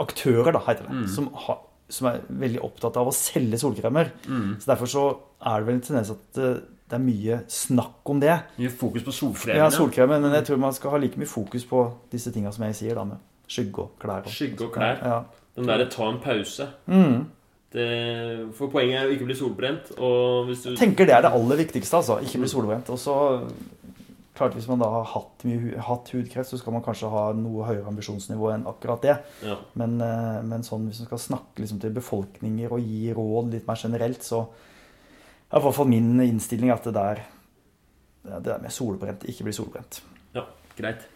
aktører, da, heter det, Mm. som, har, som er veldig opptatt av å selge solkremer. Mm. Så Derfor så er det vel en tendens at det, det er mye snakk om det. Mye fokus på solkremen. Ja, ja. solkremen, men jeg tror man skal ha like mye fokus på disse tinga som jeg sier, da, med skygge og klær. Og, Skygge og klær. Ja. Den derre ta en pause. Mm. Det, for poenget er å ikke bli solbrent. Og hvis du Jeg tenker det er det aller viktigste, altså. Ikke bli solbrent. Og så klart Hvis man da har hatt, mye, hatt hudkreft, så skal man kanskje ha noe høyere ambisjonsnivå enn akkurat det. ja. Men, eh, men sånn, hvis man skal snakke liksom til befolkninger og gi råd litt mer generelt, så er i hvert fall min innstilling at det der det der med solbrent, ikke blir solbrent. ja, greit.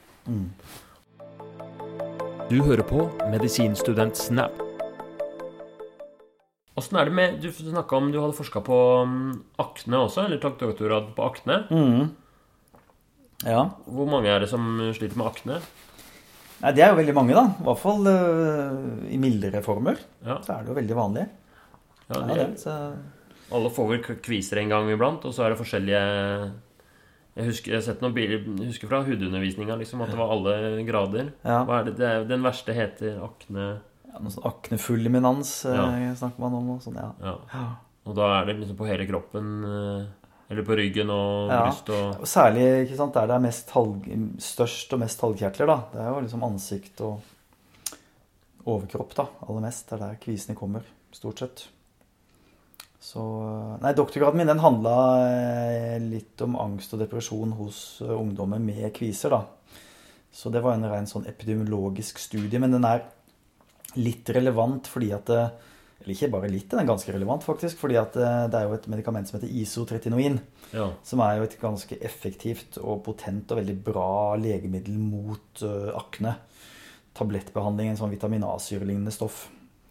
Du hører på Medisinstudent Snap. Åssen er det med Du snakka om du hadde forska på mm, akne også, eller tatt doktorgrad på akne. Ja. Hvor mange er det som sliter med akne? Nei, det er jo veldig mange, da. I hvert fall uh, i mildere former. Ja, Så er det jo veldig vanlig. ja, Ja, det, det, så, Alle får vel kviser en gang iblant, og så er det forskjellige Jeg husker, jeg bilder jeg husker fra hudundervisninga liksom, at det var alle grader. ja. Hva er det, det er, den verste heter akne ja, noe sånn aknefulminans eh, Ja. snakker man om. Og sånn, ja. ja. Ja. Og da er det liksom på hele kroppen eh, Eller på ryggen og Ja. bryst og Og særlig sant, der det er mest talg, størst og mest talgkjertler. da. Det er jo liksom ansikt og overkropp da, aller mest. Det er der kvisene kommer, stort sett. Så Nei, doktorgraden min den handla eh, litt om angst og depresjon hos eh, ungdommer med kviser, da. Så det var en ren sånn epidemiologisk studie, men den er litt relevant fordi at det, Eller ikke bare litt, den er ganske relevant, faktisk. Fordi det, det er jo et medikament som heter isotretinoin Ja. som er jo et ganske effektivt og potent og veldig bra legemiddel mot ø, akne. Tablettbehandling, en sånn vitamin A-syrelignende stoff.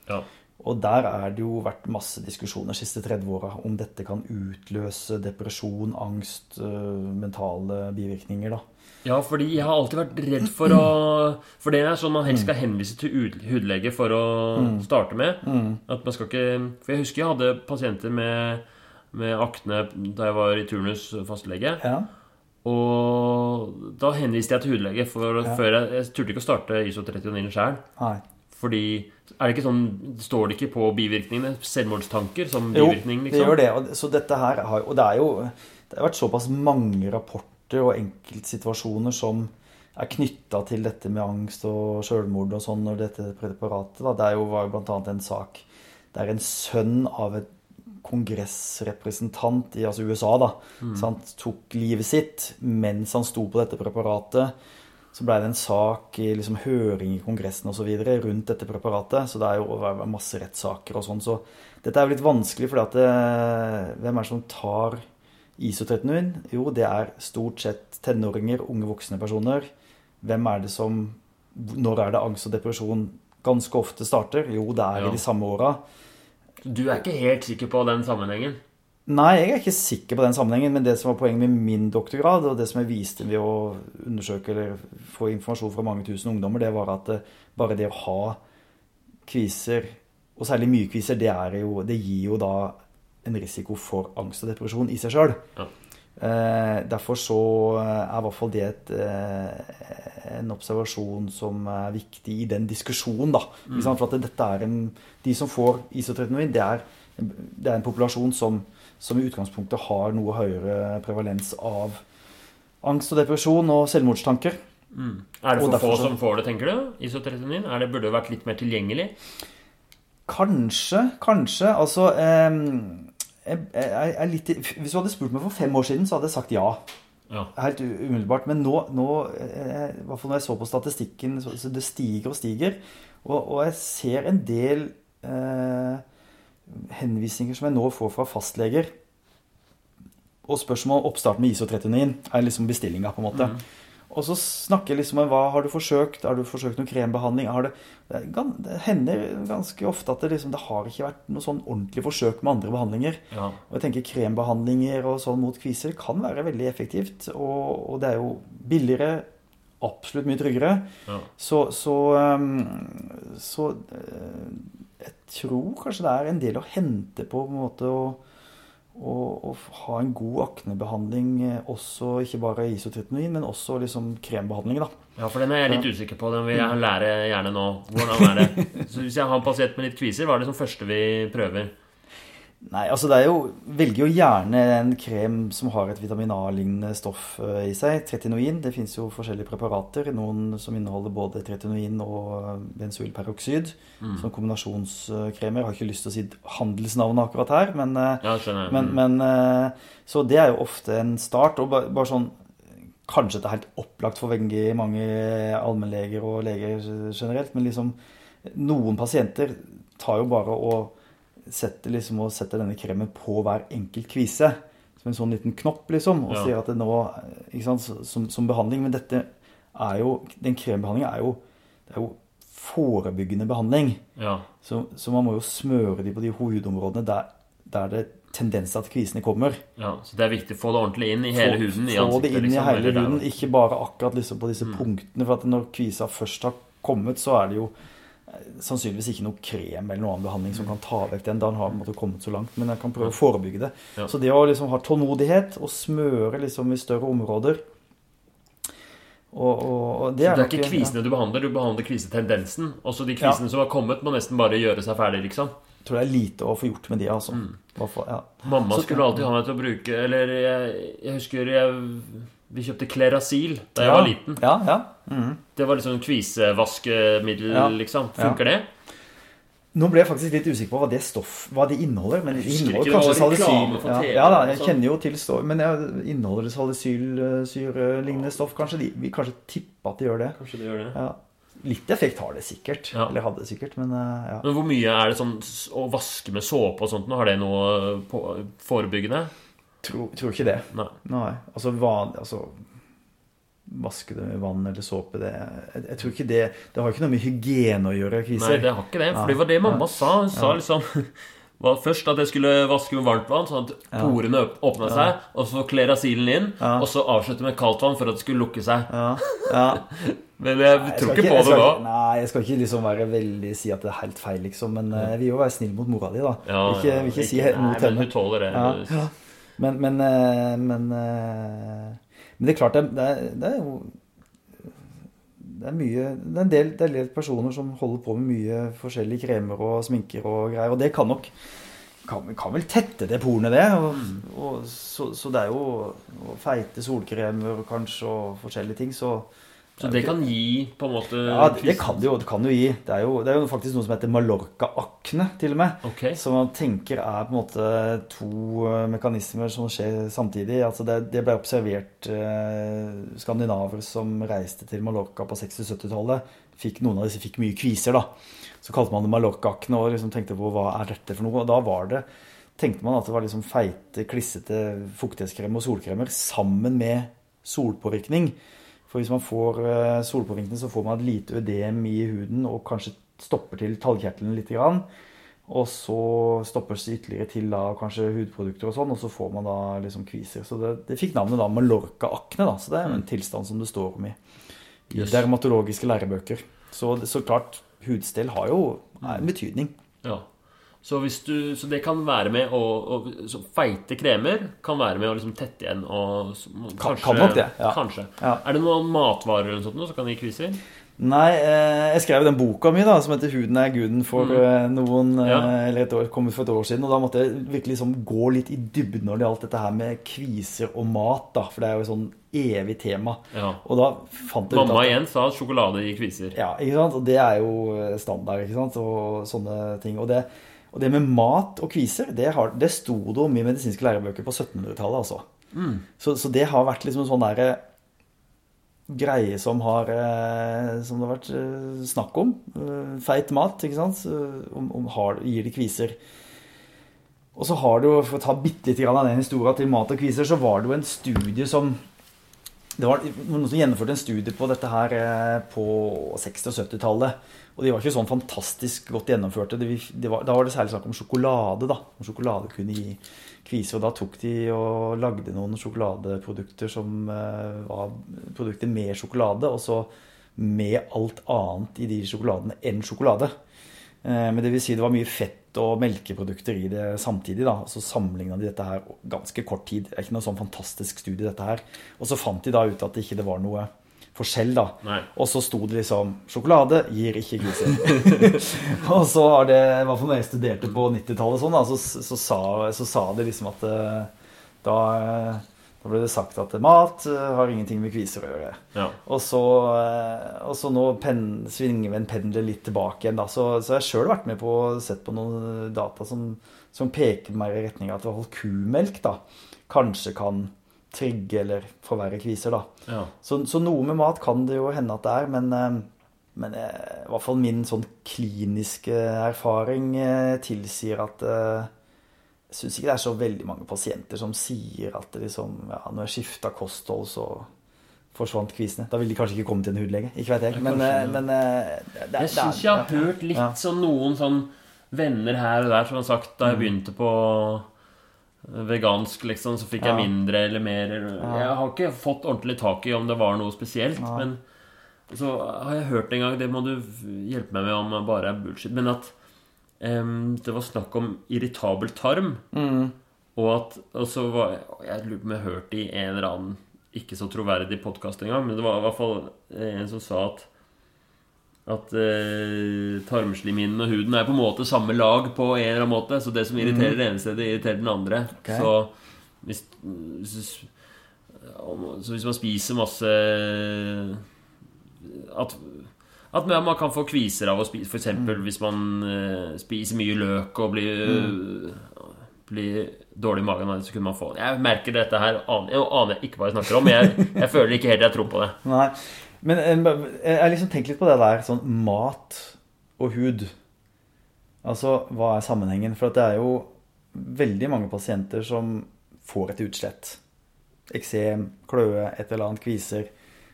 ja. Og der er det jo vært masse diskusjoner de siste 30 åra om dette kan utløse depresjon, angst, ø, mentale bivirkninger, da. Ja, fordi jeg har alltid vært redd for å For det er sånn man helst skal henvise til hud- hudlege for å starte med. At man skal ikke For jeg husker jeg hadde pasienter med, med akne da jeg var i turnus fastlege. Ja. Og da henviste jeg til hudlege, for Ja. før jeg, jeg turte ikke å starte isotretinoin sjøl. Nei. Fordi er det ikke sånn Står det ikke på bivirkningene? Selvmordstanker som bivirkning? Liksom? Jo, det liksom? gjør det. Og, så dette her har, og det er jo Det har vært såpass mange rapporter og enkeltsituasjoner som er knytta til dette med angst og sjølmord og sånn når dette preparatet da. Det er jo, var jo annet en sak der en sønn av et kongressrepresentant i altså USA da, sant, tok livet sitt mens han sto på dette preparatet. Så blei det en sak i liksom, høring i Kongressen og så videre rundt dette preparatet. Så det er jo masse rettssaker og sånn. Så dette er jo litt vanskelig, fordi at det, hvem er det som tar isotretinoin? Jo, det er stort sett tenåringer, unge voksne personer. Hvem er det som Når er det angst og depresjon ganske ofte starter? Jo, det er Ja. i de samme åra. Du er ikke helt sikker på den sammenhengen? Nei, jeg er ikke sikker på den sammenhengen, men det som var poenget med min doktorgrad, og det som jeg viste ved å undersøke eller få informasjon fra mange tusen ungdommer, det var at eh, bare det å ha kviser, og særlig mye kviser, det, jo, det gir jo da en risiko for angst og depresjon i seg sjøl. Ja. Eh, derfor så er i hvert fall det et, eh, en observasjon som er viktig i den diskusjonen, da. Mm. For at dette er en, de som får isotretinoin, det er, det er en populasjon som som i utgangspunktet har noe høyere prevalens av angst og depresjon og selvmordstanker. Mm. Er det for få som får det, tenker du? Isotretinoin? Er det, burde det vært litt mer tilgjengelig? Kanskje. Kanskje. Altså eh, jeg, jeg, jeg litt, Hvis du hadde spurt meg for fem år siden, så hadde jeg sagt ja. ja. Helt umiddelbart. Men nå, nå eh, i hvert fall når jeg så på statistikken, så, så det stiger og stiger. Og, og jeg ser en del eh, henvisninger som jeg nå får fra fastleger, og spørsmål om oppstart med ISO 39 er liksom bestillinga, på en måte. Mm. Og så snakker jeg liksom om hva har du forsøkt? Har du forsøkt noen krembehandling? Har det, det, hender ganske ofte at det, liksom, det har ikke vært noe sånn ordentlig forsøk med andre behandlinger. Ja. Og jeg tenker krembehandlinger og sånn mot kviser kan være veldig effektivt. Og, og det er jo billigere, absolutt mye tryggere. Ja. Så, så, um, så uh, jeg tror kanskje det er en del å hente på, på en måte å, å, og, ha en god aknebehandling eh, også, ikke bare isotretinoin, men også liksom krembehandling. da. Ja, for den er jeg litt usikker på. Den vil jeg lære gjerne nå. Hvordan er det? Så Hvis jeg har en pasient med litt kviser, hva er det som første vi prøver? Nei, altså det er jo Velger jo gjerne en krem som har et vitamin A-lignende stoff eh, i seg. Tretinoin. Det fins jo forskjellige preparater. Noen som inneholder både tretinoin og benzoylperoksid. Mm. Som kombinasjonskremer. Jeg har ikke lyst til å si handelsnavnet akkurat her, men, eh, ja, men, mm. men eh, Så det er jo ofte en start. Og bare, bare sånn Kanskje det er helt opplagt for veldig mange allmennleger og leger generelt, men liksom noen pasienter tar jo bare og setter, liksom, og setter denne kremen på hver enkelt kvise. Som en sånn liten knopp, liksom. Og ja. sier at det nå ikke sant, som, som, behandling. Men dette er jo Den krembehandlingen er jo det er jo forebyggende behandling. Ja. Så, så, man må jo smøre de på de hovedområdene der, der det tendens at kvisene kommer. Ja, Så det er viktig å få det ordentlig inn i hele huden? I få det inn liksom, i hele huden, ikke bare akkurat liksom på disse mm. punktene. For at når kvisa først har kommet, så er det jo sannsynligvis ikke noe krem eller noen annen behandling som kan ta vekk den. Da han har måte, kommet så langt. Men jeg kan prøve å forebygge det. Ja. Så det å liksom ha tålmodighet og smøre liksom i større områder og, og, og det, er så det er ikke kvisene ja. du behandler, du behandler kvisetendensen. Også de kvisene ja. som har kommet, må nesten bare gjøre seg ferdig, liksom. Jeg tror det er lite å få gjort med de, altså. Mm. Mamma så, skulle alltid ha meg til å bruke Eller jeg, jeg husker jeg vi kjøpte Klerasil da jeg ja, var liten. Ja, ja. Mm. Det var liksom kvisevaskemiddel, ja, liksom. Funker det? Nå ble jeg faktisk litt usikker på hva det stoff Hva det inneholder. Men det inneholder kanskje salicyl. Ja, ja, da, jeg kjenner jo til stoff, Men jeg inneholder det salicylsyrelignende stoff? Kanskje de, vi kanskje tippe at det gjør det. Kanskje det gjør det. Ja. Litt effekt har det sikkert. Ja. Eller hadde det sikkert, men eh, ja. Men hvor mye er det sånn å vaske med såpe og sånt? Har det noe forebyggende? Tror, tror ikke det. Nei. Nei. Altså, van, altså Vaske det med vann eller såpe det, jeg, jeg, tror ikke det Det har ikke noe med hygiene å gjøre. Kriser. Nei, det har ikke det. For det var det mamma sa. Hun sa liksom var først at jeg skulle vaske med varmt vann, sånn at porene åpna seg. Ja. Og så klerasilen inn, ja. og så avslutte med kaldt vann for at det skulle lukke seg. Ja. men jeg nei, tror jeg ikke på det da. Nei, jeg skal ikke liksom være veldig si at det er helt feil, liksom. Men vi vil jo være snill mot mora di, da. Ja, ikke, vil ikke si mot henne. Men hun tåler det. Men, men, eh, men, eh, men, det er klart, det er, det er jo det er, mye, det er en del, er del personer som holder på med mye forskjellige kremer og sminker og greier. Og det kan nok kan, kan vel tette det pornet, det. Og, og, så, så, det er jo feite solkremer kanskje og forskjellige ting. Så så det kan gi på en måte Ja, det kan det jo, det kan jo gi. Det er jo, det er jo faktisk noe som heter Mallorca-akne, til og med. Okay. Som man tenker er på en måte to eh, mekanismer som skjer samtidig. Altså det, det ble observert eh, skandinaver som reiste til Mallorca på 60-70-tallet. Noen av disse fikk mye kviser, da. Så kalte man det Mallorca-akne og liksom tenkte på hva er dette for noe. Og da var det tenkte man at det var liksom feite, klissete fuktighetskrem og solkremer sammen med solpåvirkning. For hvis man får eh, solpåvirkning, så får man et lite ødem i huden og kanskje stopper til tallkjertelen litt. Grann. Og så stoppes det ytterligere til da, kanskje hudprodukter og sånn, og så får man da liksom kviser. Så det, det fikk navnet da Mallorca-akne, da. Så det er en tilstand som det står om i, i Yes. dermatologiske lærebøker. Så, så klart, hudstell har jo en betydning. Ja. Så, du, så det kan være med å, å så Feite kremer kan være med å liksom tette igjen og kanskje, kan nok det, ja. Kanskje. Ja. Er det noen matvarer eller noe sånt som kan gi kviser? Nei, eh, jeg skrev den boka mi da, som heter 'Huden er guden' for mm. noen eh, Ja. Eller et år, kom ut for et år siden. Og da måtte jeg virkelig liksom gå litt i dybden når det gjaldt dette her med kviser og mat. da, For det er jo et sånn evig tema. Ja. Og da fant jeg ut Mamma at igjen sa at sjokolade gir kviser. Ja, ikke sant? Og det er jo eh, standard, ikke sant? Og sånne ting. Og det, og det med mat og kviser, det, har, det sto det om i medisinske lærebøker på 1700-tallet, altså. Så, så det har vært liksom en sånn derre greie som har eh, Som det har vært eh, snakk om. Eh, Feit mat, ikke sant. Om, om har, gir de kviser. Og så har det jo, for å ta bitte litt av den historien til mat og kviser, så var det jo en studie som det var noen som gjennomførte en studie på dette her eh, på 60- og 70-tallet. Og de var ikke sånn fantastisk godt gjennomførte. Det, det var, da var det særlig snakk om sjokolade. da, Om sjokolade kunne gi kviser. Og da tok de og lagde noen sjokoladeprodukter som eh, var produkter med sjokolade, og så med alt annet i de sjokoladene enn sjokolade. Eh, Men det vil si det var mye fett og melkeprodukter i det samtidig. da, Så sammenligna de dette her ganske kort tid. Det er ikke noe sånn fantastisk studie, dette her. Og så fant de da ut at det ikke var noe forskjell, da. Nei. Og så sto det liksom 'Sjokolade gir ikke kviser'. og så har det, i hvert fall når jeg studerte på 90-tallet, sånn, da, så, så, sa, så sa det liksom at eh, da, eh, da ble det sagt at mat eh, har ingenting med kviser å gjøre. Ja. Og så, eh, og så nå pen, svinger vi en pendel litt tilbake igjen. Da. Så, så jeg har sjøl vært med på å sett på noen data som, som peker mer i retning av at i hvert fall kumelk da, kanskje kan trigge eller forverre kviser. da. Ja. Så, så noe med mat kan det jo hende at det er, men, eh, men i hvert fall min sånn kliniske erfaring tilsier at syns ikke det er så veldig mange pasienter som sier at det liksom, ja, når jeg skifta kosthold, så forsvant kvisene. Da ville de kanskje ikke komme til en hudlege. Ikke vet jeg. Men, eh, ja. men eh, det, det, Jeg syns jeg har hørt litt Ja. sånn noen sånn venner her og der som har sagt da jeg Mm. begynte på vegansk, liksom, så fikk jeg mindre eller mer. Jeg har ikke fått ordentlig tak i om det var noe spesielt, men så har jeg hørt en gang, det må du hjelpe meg med om bare er bullshit, men at em, det var snakk om irritabel tarm, Mm. og at og så var Jeg lurer på om jeg hørte i en eller annen ikke så troverdig podkast engang, men det var i hvert fall en som sa at at eh, tarmslimhinnen og huden er på en måte samme lag på en eller annen måte. Så det som irriterer det ene stedet, irriterer den andre. Okay. Så, hvis, hvis, så hvis man spiser masse At, at man kan få kviser av å spise F.eks. eksempel hvis man uh, spiser mye løk og blir, blir dårlig i magen så kunne man få Jeg merker dette her aner, aner ikke hva jeg snakker om, jeg, jeg føler ikke helt jeg tror på det. Nei. Men eh, jeg har liksom tenkt litt på det der, sånn mat og hud. Altså, hva er sammenhengen? For det er jo veldig mange pasienter som får et utslett. Eksem, kløe, et eller annet, kviser.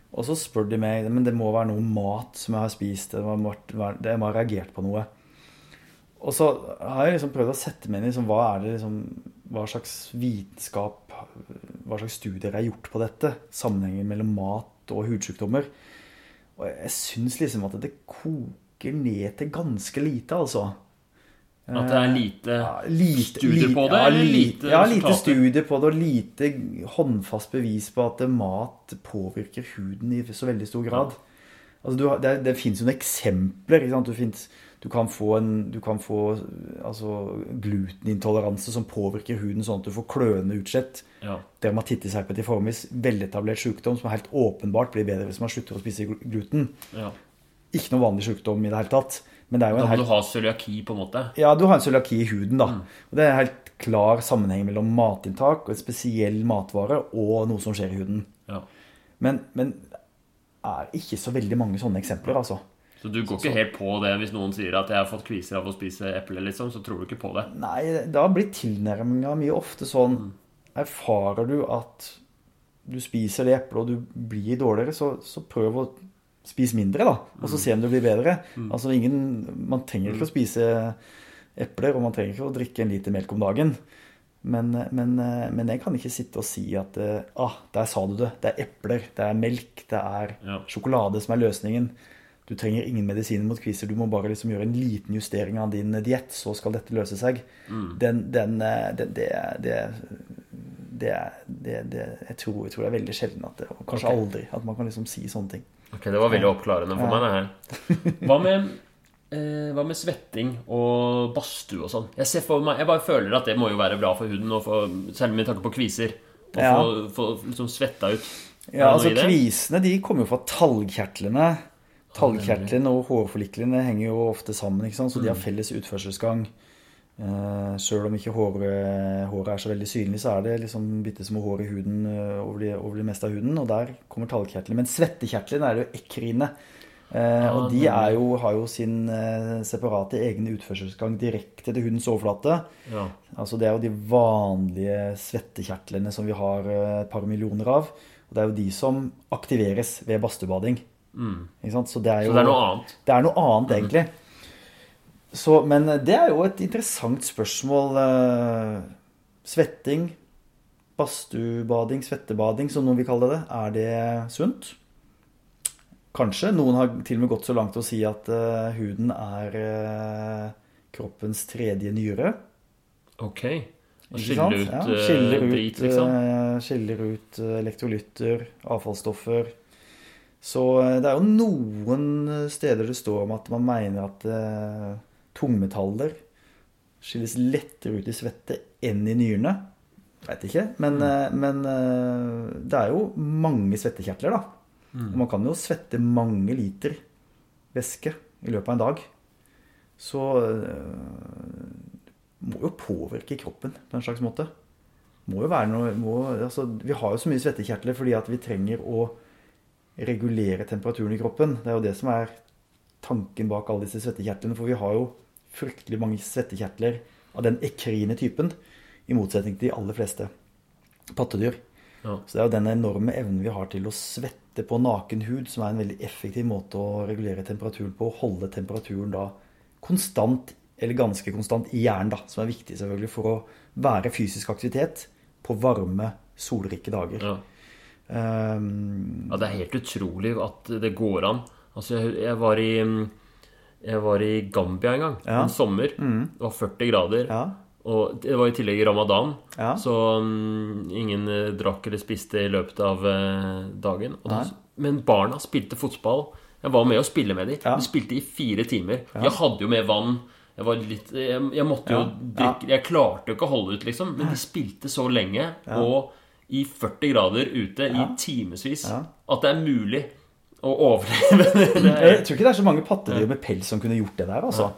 Og så spør de meg men det må være noe mat som jeg har spist. Det må, det må ha reagert på noe. Og så har jeg liksom prøvd å sette meg inn i liksom, hva liksom, hva slags vitenskap, hva slags studier er gjort på dette. Sammenhengen mellom mat og hudsykdommer. Og jeg syns liksom at det koker ned til ganske lite, altså. At det er lite Ja, lite, studier på det, ja, lite Ja, lite studier på det, og lite håndfast bevis på at mat påvirker huden i så veldig stor grad. Altså, du, det, det fins jo eksempler. Du, finnes, du kan få, en, du kan få altså, glutenintoleranse som påvirker huden sånn at du får kløende utslett. Ja. Dermatittis herpetiformis, veletablert sykdom som helt åpenbart blir bedre hvis man slutter å spise gluten. ja. Ikke noe vanlig sykdom i det hele tatt. Men det er jo Da må helt du ha cøliaki, på en måte. ja, du har en cøliaki i huden, da. Mm. Og det er en helt klar sammenheng mellom matinntak og en spesiell matvare og noe som skjer i huden. Ja. Men, men det er ikke så veldig mange sånne eksempler, altså. Så du går ikke helt på det hvis noen sier at 'jeg har fått kviser av å spise eple', liksom, så tror du ikke på det. Nei, da blir tilnærminga mye ofte sånn Erfarer du at du spiser det eplet og du blir dårligere, så, så prøv å spise mindre, da. Og så se om det blir bedre. Altså ingen Man trenger ikke å spise epler, og man trenger ikke å drikke en liter melk om dagen. Men, men, men jeg kan ikke sitte og si at ah, der sa du det. Det er epler, det er melk, det er Ja. sjokolade som er løsningen. Du trenger ingen medisiner mot kviser. Du må bare liksom gjøre en liten justering av din diett, så skal dette løse seg. Den, den, den, det, det, det, det, det, det jeg, tror, jeg tror det er veldig sjelden at det, og kanskje okay. aldri, at man kan liksom si sånne ting. Ok, det var veldig oppklarende for meg, det her. Hva med, eh, hva med svetting og badstue og sånn? Jeg ser for meg, jeg bare føler at det må jo være bra for huden, og for, særlig med tanke på kviser. Å Ja. få, få liksom svetta ut. Ja, altså? Kvisene de kommer jo fra talgkjertlene. Talgkjertlene og hårforliklene henger jo ofte sammen, ikke sant? så Mm. de har felles utførselsgang. Uh, Sjøl om ikke håret, håret er så veldig synlig, så er det liksom bitte små hår i huden eh, over, det, over det meste av huden, og der kommer talgkjertlene. Men svettekjertlene er det jo ekrine. Eh, og de er jo, har jo sin uh, separate egne utførselsgang direkte til hudens overflate. Ja. Altså Det er jo de vanlige svettekjertlene som vi har eh, et par millioner av. Og det er jo de som aktiveres ved badstuebading. Mm. Så det er jo Mm. Så det er noe annet. det er noe annet, egentlig. Så, men det er jo et interessant spørsmål. eh, Svetting, badstuebading, svettebading, som noen vil kalle det. Er det sunt? Kanskje. Noen har til og med gått så langt til å si at eh, huden er eh, kroppens tredje nyre. Ok. Og Ikke skille sant? ut, Ja, skiller ut, drit, liksom. skiller ut elektrolytter, avfallsstoffer. Så det er jo noen steder det står om at man mener at tungmetaller skilles lettere ut i svette enn i nyrene. Veit ikke. Men, Mm. eh, men eh, det er jo mange svettekjertler, da. Mm. Og man kan jo svette mange liter væske i løpet av en dag. Så eh, må jo påvirke kroppen på en slags måte. Må jo være noe må, altså, Vi har jo så mye svettekjertler fordi at vi trenger å regulere temperaturen i kroppen. Det er jo det som er tanken bak alle disse svettekjertlene. For vi har jo fryktelig mange svettekjertler av den ekrine typen. I motsetning til de aller fleste pattedyr. Ja. Så det er jo den enorme evnen vi har til å svette på naken hud, som er en veldig effektiv måte å regulere temperaturen på. Holde temperaturen da konstant, eller ganske konstant, i hjernen, da. Som er viktig selvfølgelig for å være fysisk aktivitet på varme, solrike dager. Ja. Um, Ja, det er helt utrolig at det går an. Altså, jeg, jeg var i Jeg var i Gambia en gang, Ja. en sommer. Det var 40 grader. ja, Og det var i tillegg ramadan, Ja. så um, ingen eh, drakk eller spiste i løpet av uh, dagen. Da, men barna spilte fotball. Jeg var med å spille med dem. Ja. De spilte i fire timer. Jeg hadde jo med vann. Jeg, var litt, jeg, jeg måtte jo drikke Jeg klarte jo ikke å holde ut, liksom. Men de spilte så lenge, og i 40 grader ute i timevis, at det er mulig å overleve. er, Jeg tror ikke det er så mange pattedyr med pels som kunne gjort det der, altså.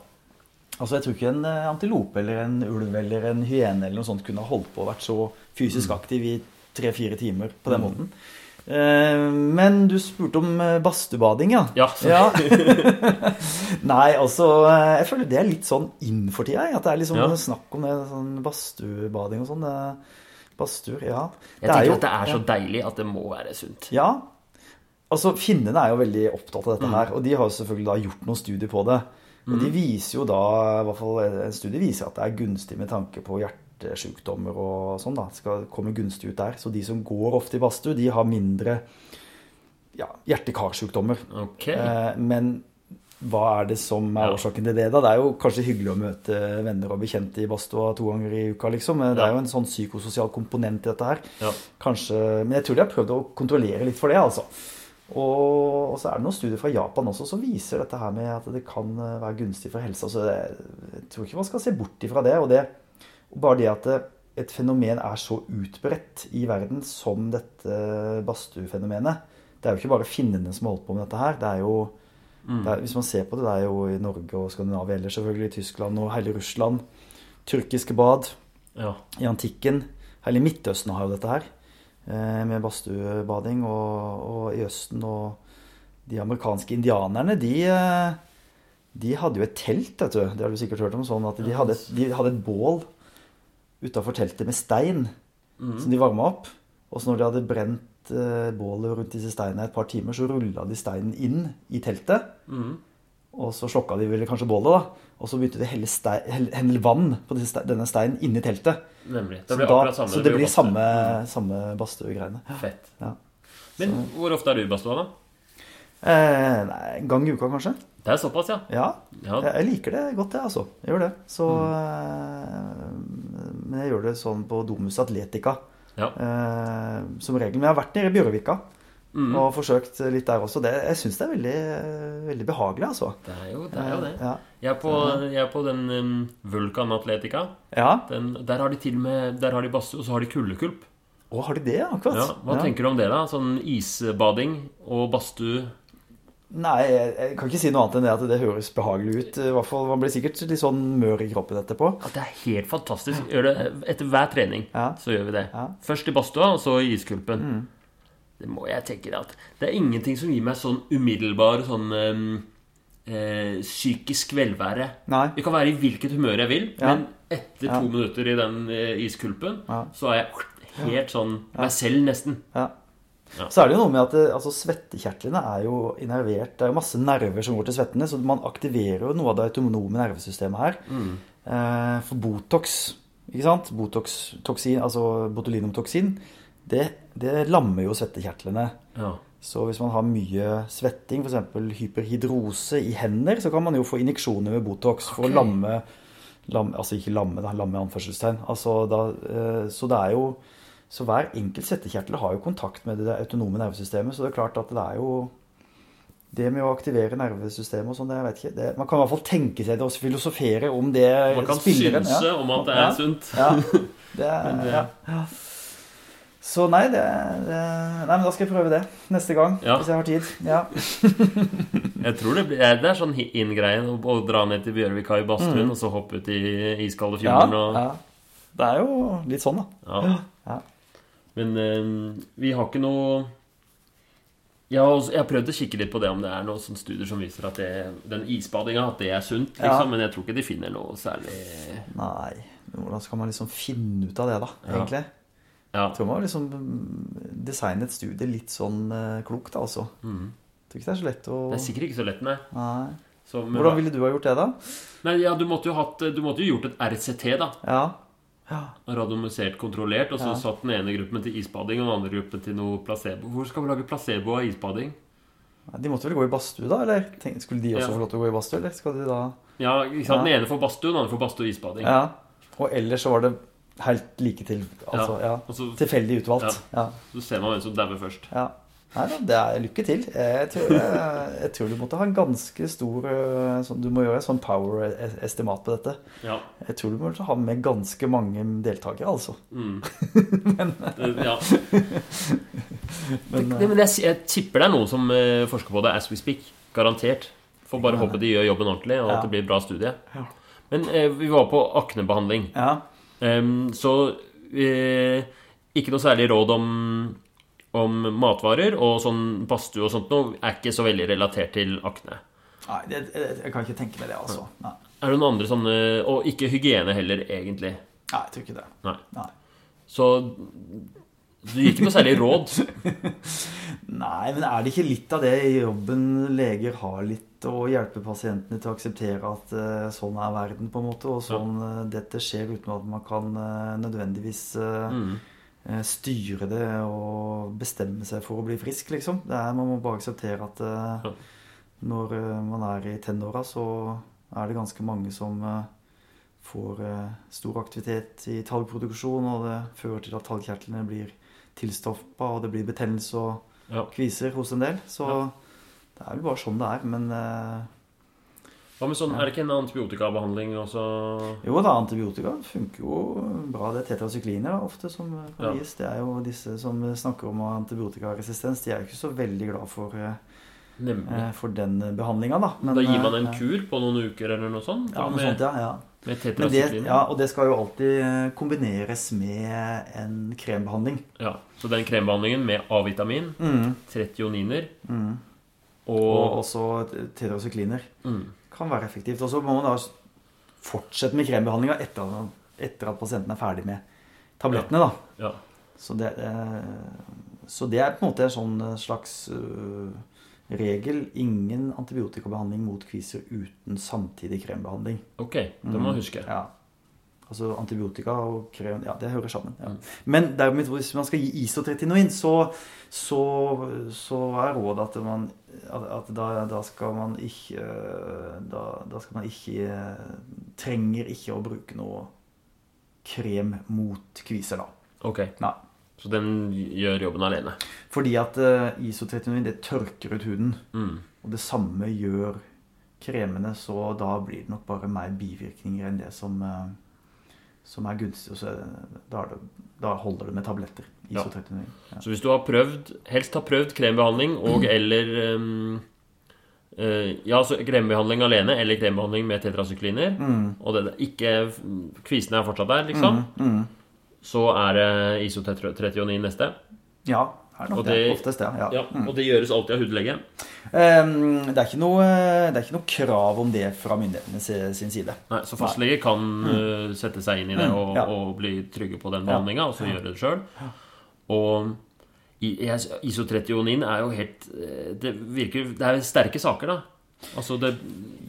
Altså, Jeg tror ikke en eh, antilope eller en ulv eller en hyene eller noe sånt kunne holdt på og vært så fysisk aktiv i tre-fire timer på den måten. Eh, Men du spurte om badstubading, ja. Ja, Ja. Nei, altså eh, Jeg føler det er litt sånn inn for tida. At det er liksom Ja. snakk om det, sånn badstubading og sånn. eh, Badstuer, ja. jeg tenker at det er så deilig at det må være sunt. Ja. Altså, Finnene er jo veldig opptatt av dette Mm. her, og de har jo selvfølgelig da gjort noen studier på det. Og de viser jo da, i hvert fall en studie viser at det er gunstig med tanke på hjertesykdommer og sånn. da, skal komme gunstig ut der. Så de som går ofte i badstue, de har mindre ja, hjerte-karsykdommer. Okay. Eh, men hva er det som er årsaken til det, da? Det er jo kanskje hyggelig å møte venner og bekjente i badstua to ganger i uka, liksom. Men Det er jo en sånn psykososial komponent i dette her. Ja. Kanskje, men jeg tror de har prøvd å kontrollere litt for det, altså. Og, så er det noen studier fra Japan også som viser dette her med at det kan eh, være gunstig for helsa. Så det, jeg tror ikke man skal se bort ifra det. Og det, bare det at det, et fenomen er så utbredt i verden som dette badstuefenomenet. Det er jo ikke bare finnene som har holdt på med dette her. Det er jo det er, Hvis man ser på det, det er jo i Norge og Skandinavia ellers, selvfølgelig, Tyskland og hele Russland. Tyrkiske bad Ja. i antikken. Hele Midtøsten har jo dette her. Eh, Med badstuebading. Og, og i Østen og de amerikanske indianerne, de, eh, de hadde jo et telt, vet du. Det har du sikkert hørt om. sånn at De hadde de hadde et bål utafor teltet med stein som de varma opp. Og så når de hadde brent eh, bålet rundt disse steinene et par timer, så rulla de steinen inn i teltet. Og så slokka de vel kanskje bålet, da. Og så begynte de å helle, stein, helle, helle vann på denne steinen inni teltet. Nemlig. Så, Det blir da, samme. så det blir samme, samme badstuegreiene. Fett. Ja. Men hvor ofte er du i badstua, da? Eh, nei, en gang i uka, kanskje. Det er såpass, ja. Ja, ja. jeg, jeg liker det godt, jeg, altså. Jeg gjør det. Så Mm. eh, Men jeg gjør det sånn på Domus Atletica. Ja. Eh, som regel. Men jeg har vært nede i Bjørvika Mm. og forsøkt litt der også. Det, jeg syns det er veldig, veldig behagelig, altså. Det er jo det. Er jo det. Ja. Jeg, er på, jeg er på den um, Vulkan Atletica. ja. Den, der har de til og med Der har de badstue, og så har de kuldekulp. Å, har de det, akkurat? Ja, hva tenker du om det, da? Sånn isbading og badstue Nei, jeg, jeg kan ikke si noe annet enn det at det høres behagelig ut. I hvert fall, Man blir sikkert litt sånn mør i kroppen etterpå. At det er helt fantastisk. Det etter hver trening. Ja. Så gjør vi det. Ja. Mm. Først i badstua, og så i iskulpen. Det må jeg tenke at Det er ingenting som gir meg sånn umiddelbar sånn um, eh, psykisk velvære. Nei. Jeg kan være i hvilket humør jeg vil, Ja. men etter Ja. to minutter i den eh, iskulpen, Ja. så er jeg helt sånn meg selv, nesten. Ja. Ja. Så er det jo noe med at altså, svettekjertlene er jo innervert. Det er jo masse nerver som går til svettene, så man aktiverer jo noe av det autonome nervesystemet her. Mm. Eh, for Botox, ikke sant? Botox-toksin, altså botulinumtoksin, det, det lammer jo svettekjertlene. Ja. Så hvis man har mye svetting, f.eks. hyperhidrose i hender, så kan man jo få injeksjoner med Botox for okay. å lamme, lamme Altså ikke lamme, da, lamme anførselstegn. Altså, da, eh, så det er jo Så hver enkelt svettekjertel har jo kontakt med det autonome nervesystemet, så det er klart at det er jo det med å aktivere nervesystemet og sånn, jeg vet ikke det, Man kan i hvert fall tenke seg det og filosofere om det Man kan spilleren, synse ja. om at det er Ja. sunt. Ja, det er, Men, ja, ja. Så nei, det, det Nei, men da skal jeg prøve det neste gang. Ja. Hvis jeg har tid. Ja. Jeg tror det, blir, det er sånn in-greie å å dra ned til Bjørvika i badstuen og så hoppe ut i iskalde fjorden. Ja. Og, ja. Det er jo litt sånn, da. ja. Ja. Men eh, vi har ikke noe jeg har, også, jeg har prøvd å kikke litt på det om det er noen studier som viser at det, den isbadinga at det er sunt. Ja. Liksom, Men jeg tror ikke de finner noe særlig Nei, hvordan skal man liksom finne ut av det, da? Ja. Egentlig. Ja. Jeg tror man må liksom designet studiet litt sånn eh, klokt, altså. Mm. Jeg tror ikke det er så lett å Det er sikkert ikke så lett, nei. Nei. Som, Hvordan ville du ha gjort det, da? Nei, ja, du måtte jo hatt Du måtte jo gjort et RCT, da. Ja. ja. Randomisert kontrollert. Og så Ja. satt den ene gruppen til isbading og den andre gruppen til noe placebo. Hvor skal vi lage placebo av isbading? De måtte vel gå i badstue, da? Eller skulle de også Ja. få lov til å gå i badstue, eller skal de da Ja, ikke sant? Ja. Den ene får badstue, den andre får badstue og isbading. Ja. Og ellers så var det helt like til Altså, ja. Så, Tilfeldig utvalgt. Ja. så ser man hvem som dauer først. ja. Nei da, det er lykke til. Jeg tror, jeg, jeg tror du måtte ha en ganske stor øh, sånn, Du må gjøre et sånn power-estimat på dette. Ja. Jeg tror du må ha med ganske mange deltakere, altså. Mm. men, ja. Men, det, men jeg, jeg tipper det er noen som eh, forsker på det as we speak. Garantert. Får bare håpe de gjør jobben ordentlig, og Ja. at det blir bra studie. Ja. Men eh, vi var på aknebehandling. ja. Så eh, ikke noe særlig råd om, om matvarer, og sånn badstue og sånt noe er ikke så veldig relatert til akne. Nei, det, jeg kan ikke tenke meg det, altså. Nei. Er det noen andre sånne Og ikke hygiene heller, egentlig. Nei, jeg tror ikke det. Nei. Nei. Så du gir ikke noe særlig råd. Nei, men er det ikke litt av det jobben leger har litt, å hjelpe pasientene til å akseptere at uh, sånn er verden, på en måte, og sånn uh, dette skjer uten at man kan uh, nødvendigvis Mm. styre det og bestemme seg for å bli frisk, liksom. Det er, man må bare akseptere at Ja. når man er i tenåra, så er det ganske mange som får stor aktivitet i talgproduksjon, og det fører til at talgkjertlene blir tilstoppa, og det blir betennelse og Ja. kviser hos en del. Så Ja. Det er vel bare sånn det er. Men eh, Hva med sånn, Er det ikke en antibiotikabehandling også? jo da, antibiotika funker jo bra. Det er tetrasykliner da, ofte som kan Ja. gis. Det er jo disse som snakker om antibiotikaresistens. De er jo ikke så veldig glad for, eh, Nemlig. eh, for den behandlinga, da. Men, da gir man en kur på noen uker eller noe sånt? Ja, noe med, sånt, ja. ja. med det, ja, og det skal jo alltid kombineres med en krembehandling. Ja, Så den krembehandlingen med A-vitamin, Mm. tretioniner Mm. Og, Og også tetrasykliner. mm, kan være effektivt. Og så må man da fortsette med krembehandlinga etter, etter at pasienten er ferdig med tablettene. da. ja. Så det, eh, så det er på en måte en sånn slags øh, regel ingen antibiotikabehandling mot kviser uten samtidig krembehandling. Ok, det må jeg huske. Ja. Altså antibiotika og krem Ja, det hører sammen. Ja. Men dermed, hvis man skal gi isotretinoin, så, så, så er rådet at, man, at, da, da, skal man ikke da, da, skal man ikke Trenger ikke å bruke noe krem mot kviser, da. Ok. Nei. Så den gjør jobben alene? Fordi at uh, isotretinoin det tørker ut huden. Mm. Og det samme gjør kremene, så da blir det nok bare mer bivirkninger enn det som, uh, som er gunstig. og Så da, det, da, holder det med tabletter. Isotretinoin. Ja. Så hvis du har prøvd, helst har prøvd krembehandling og eller um, uh, Ja, så krembehandling alene eller krembehandling med tetrasykliner, mm. og det, ikke Kvisene er fortsatt der, liksom. Mm, mm så er det isotetrionin neste. Ja, er nok det, det. Oftest det. Ja. ja mm. Og det gjøres alltid av hudlege? Um, det, er noe, det, er ikke noe, krav om det fra myndighetene sin side. Nei, Så fastlege kan mm. sette seg inn i det mm, og, ja. og bli trygge på den behandlinga, og så gjøre det sjøl. Og isotrionin er jo helt eh, Det virker Det er sterke saker, da. Altså, det,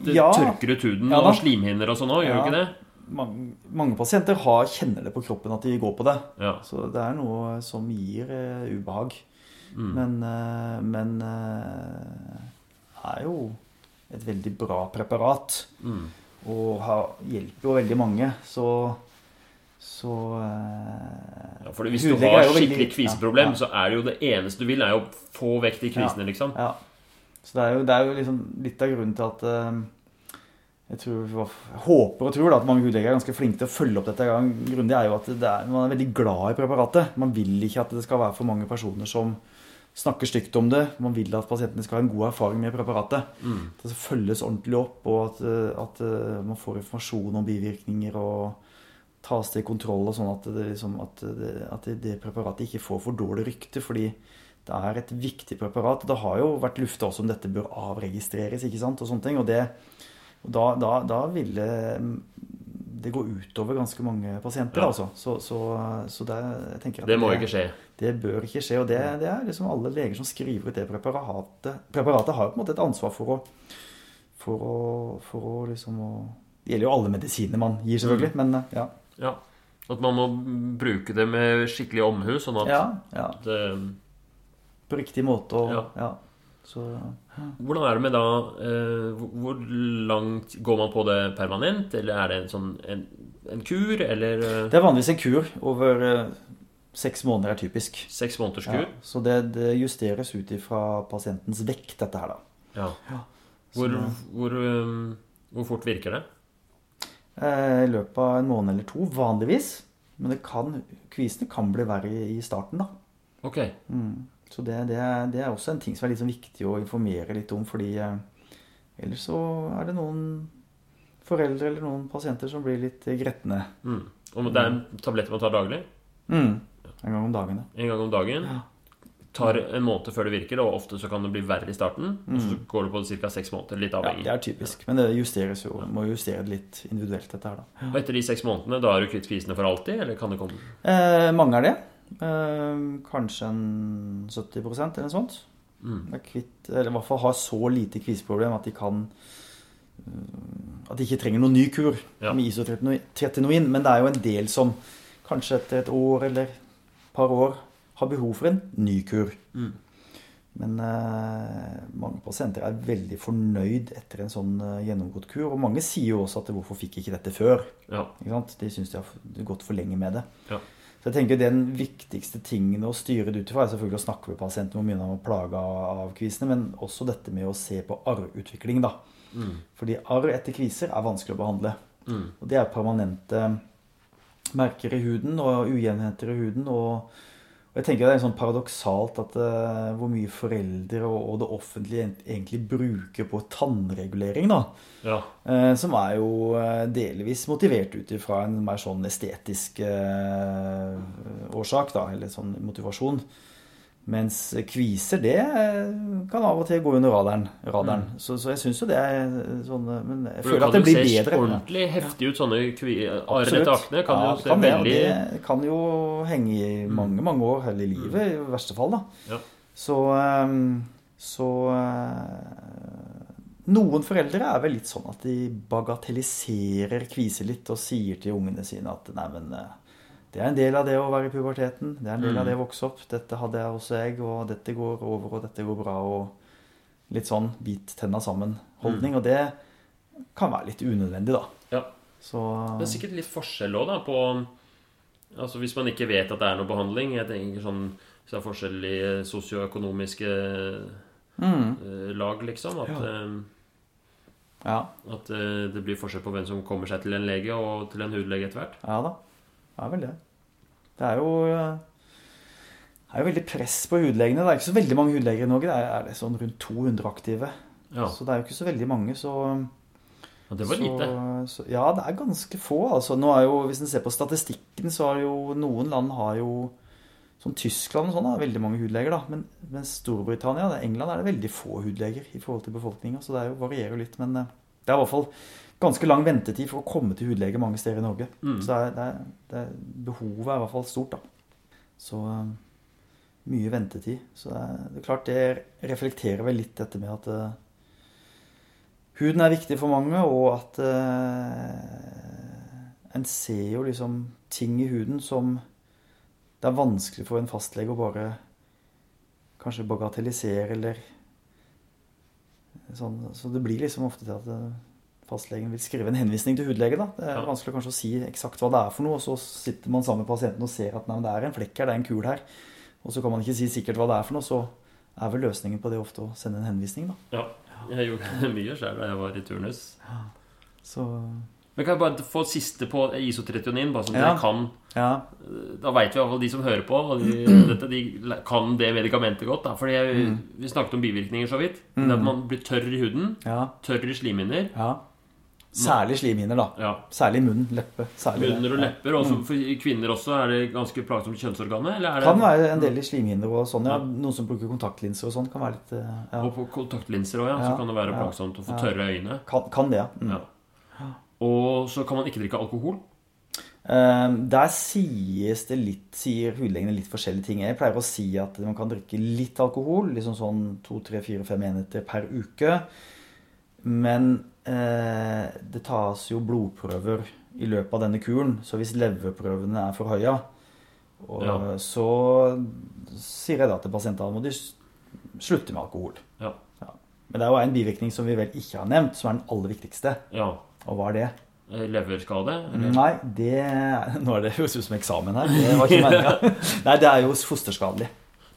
det ja. tørker ut huden og slimhinner og sånn òg, gjør det ikke det? Mange, mange, pasienter har, kjenner det på kroppen at de går på det. Ja. Så det er noe som gir uh, ubehag. Mm. Men, uh, men uh, er jo et veldig bra preparat. Mm. Og har, hjelper jo veldig mange. Så, så ja, for Hvis du har skikkelig kviseproblem, ja, ja. så er det jo det eneste du vil, er jo å få vekk de kvisene, liksom. Ja. Så det er jo, det er jo liksom litt av grunnen til at jeg, tror, håper og tror da, at mange hudleger er ganske flinke til å følge opp dette grundig, er jo at er, man er veldig glad i preparatet. Man vil ikke at det skal være for mange personer som snakker stygt om det. Man vil at pasientene skal ha en god erfaring med preparatet. Mm. At det følges ordentlig opp, og at, at, man får informasjon om bivirkninger og tas til kontroll, og sånn at, det, liksom, at, det, at det, preparatet ikke får for dårlig rykte. fordi det er et viktig preparat. Det har jo vært lufta også om dette bør avregistreres. ikke sant, og sånne ting, og det og da, da, da ville det gå utover ganske mange pasienter. Ja. altså. Så, så, så det, jeg tenker at det må det, ikke skje. Det bør ikke skje. Og det, det, er liksom alle leger som skriver ut det preparatet. Preparatet har jo på en måte et ansvar for å, for å, for å liksom å, Det gjelder jo alle medisiner man gir, selvfølgelig. Mm. Men ja. ja. At man må bruke det med skikkelig omhu, sånn at ja, ja. det På riktig måte og ja. Så, ja. Hvordan er det med da eh, Hvor langt går man på det permanent? Eller er det en sånn en, en kur, eller eh? Det er vanligvis en kur. Over eh, seks måneder er typisk. Seks måneders kur? Ja, så det, det justeres ut ifra pasientens vekt, dette her, da. Ja. ja. Hvor, hvor, um, hvor, fort virker det? I løpet av en måned eller to, vanligvis. Men det kan, kvisene kan bli verre i starten, da. Ok. Mm. Så det, det, det, er, også en ting som er sånn viktig å informere litt om, fordi eh, ellers så er det noen foreldre eller noen pasienter som blir litt gretne. Mm. Og det er en tablett man tar daglig? Mm. En gang om dagen. En gang om dagen? Ja. Tar en måned før det virker, og ofte så kan det bli verre i starten. Mm. Og så mm. går det på ca. seks måneder. Litt avhengig. Ja, det er typisk. Men det justeres jo, må justere det litt individuelt, dette her, da. Og etter de seks månedene, da er du kvitt kvisene for alltid, eller kan det komme eh, Mange er det. Eh, kanskje en 70% eller noe sånt. Mm. Kvitt, eller i hvert fall har så lite kviseproblem at de kan eh, At de ikke trenger noen ny kur ja. med isotretinoin. Men det er jo en del som kanskje etter et år eller et par år har behov for en ny kur. Mm. Men eh, mange pasienter er veldig fornøyd etter en sånn eh, gjennomgått kur. Og mange sier jo også at 'hvorfor fikk ikke dette før?' Ja. De syns de har gått for lenge med det. Ja. Så jeg tenker Den viktigste tingen å styre det ut ifra er selvfølgelig å snakke med pasienten om mye han er plaga av kvisene, men også dette med å se på arrutvikling. da. Mm. Fordi arr etter kviser er vanskelig å behandle. Mm. Og Det er permanente merker i huden og ujevnheter i huden. og og jeg tenker Det er sånn paradoksalt at uh, hvor mye foreldre og, og, det offentlige egentlig bruker på tannregulering. da. Ja. Uh, som er jo uh, delvis motivert ut ifra en mer sånn estetisk årsak, da, eller sånn motivasjon. Mens kviser, det kan av og til gå under radaren. radaren. Mm. Så, så, jeg syns jo det er sånn Men jeg føler at det blir bedre. Det kan jo se ordentlig heftig ut, sånne arrete akne. Kan ja, jo kan veldig det, det kan jo henge i mm. mange, mange år, hele livet, i verste fall. da. Ja. Så, um, Så eh, Noen foreldre er vel litt sånn at de bagatelliserer kviser litt og sier til ungene sine at nei, men eh, det er en del av det å være i puberteten. Det er en del av det å vokse opp. Dette hadde jeg også jeg, og dette går over, og dette går bra. Og litt sånn bit tenna sammen-holdning. Og det kan være litt unødvendig, da. Ja. Så Det er sikkert litt forskjell òg, da, på Altså hvis man ikke vet at det er noe behandling Jeg tenker sånn Hvis det er forskjell i sosioøkonomiske mm, eh, lag, liksom. At, Ja. eh, ja, at eh, det blir forskjell på hvem som kommer seg til en lege og til en hudlege etter hvert. ja da. Det er vel det. Det er jo eh, det er jo veldig press på hudlegene. Det er ikke så veldig mange hudleger i Norge. Det er, det sånn rundt 200 aktive. Ja, Så det er jo ikke så veldig mange. Så, og det var så, lite. Så, ja, det er ganske få. Altså, nå er jo, hvis en ser på statistikken, så har jo noen land har jo Som Tyskland og sånn har veldig mange hudleger, da. Men, men Storbritannia og England er det veldig få hudleger i forhold til befolkninga. Så det jo, varierer jo litt. Men eh, det er i hvert fall ganske lang ventetid for å komme til hudlege mange steder i Norge. Mm. Så det er, det er, det er, behovet er i hvert fall stort, da. Så eh, mye ventetid. Så det er, det er klart det reflekterer vel litt dette med at uh, huden er viktig for mange, og at uh, en ser jo liksom ting i huden som det er vanskelig for en fastlege å bare kanskje bagatellisere eller sånn. Så det blir liksom ofte til at eh, fastlegen vil skrive en henvisning til hudlege. da. Det er Ja. vanskelig kanskje å si eksakt hva det er for noe, og så sitter man sammen med pasienten og ser at nei, men det er en flekk her, det er en kul her. Og så kan man ikke si sikkert hva det er for noe, så er vel løsningen på det ofte å sende en henvisning, da. Ja. Jeg gjorde mye sjøl da jeg var i turnus. Ja. Så Men kan jeg bare få siste på isotretionin, bare sånn at Ja. dere kan ja. Da veit vi iallfall de som hører på, og de, dette, de kan det medikamentet godt. Da. Fordi jeg, Vi snakket om bivirkninger så vidt. Det at man blir tørr i huden, Ja. tørr i slimhinner. ja. Særlig slimhinner, da. Ja. Særlig munn, leppe. Særlig. Munner og lepper. Og for kvinner også er det ganske plagsomt kjønnsorganet? Eller er det Kan være en del i slimhinner og sånn. Ja. Noen som bruker kontaktlinser og sånn, kan være litt eh, ja. Og på kontaktlinser òg, ja, så kan det være plagsomt å få tørre øyne. Kan, kan det, ja. Mm. Ja. Og så kan man ikke drikke alkohol. Eh, der sies det litt, sier hudlegene litt forskjellige ting. Jeg pleier å si at man kan drikke litt alkohol, liksom sånn to, tre, fire, fem enheter per uke. Men det tas jo blodprøver i løpet av denne kuren, så hvis leverprøvene er for høye, Ja. så sier jeg da til pasientene at de slutter slutte med alkohol. Ja. Men det er jo en bivirkning som vi vel ikke har nevnt, som er den aller viktigste. ja. Og hva er det? Eh, Leverskade? Eller? Nei, det Nå er det høres ut som eksamen her. Det var ikke meninga. Nei, det er jo fosterskadelig.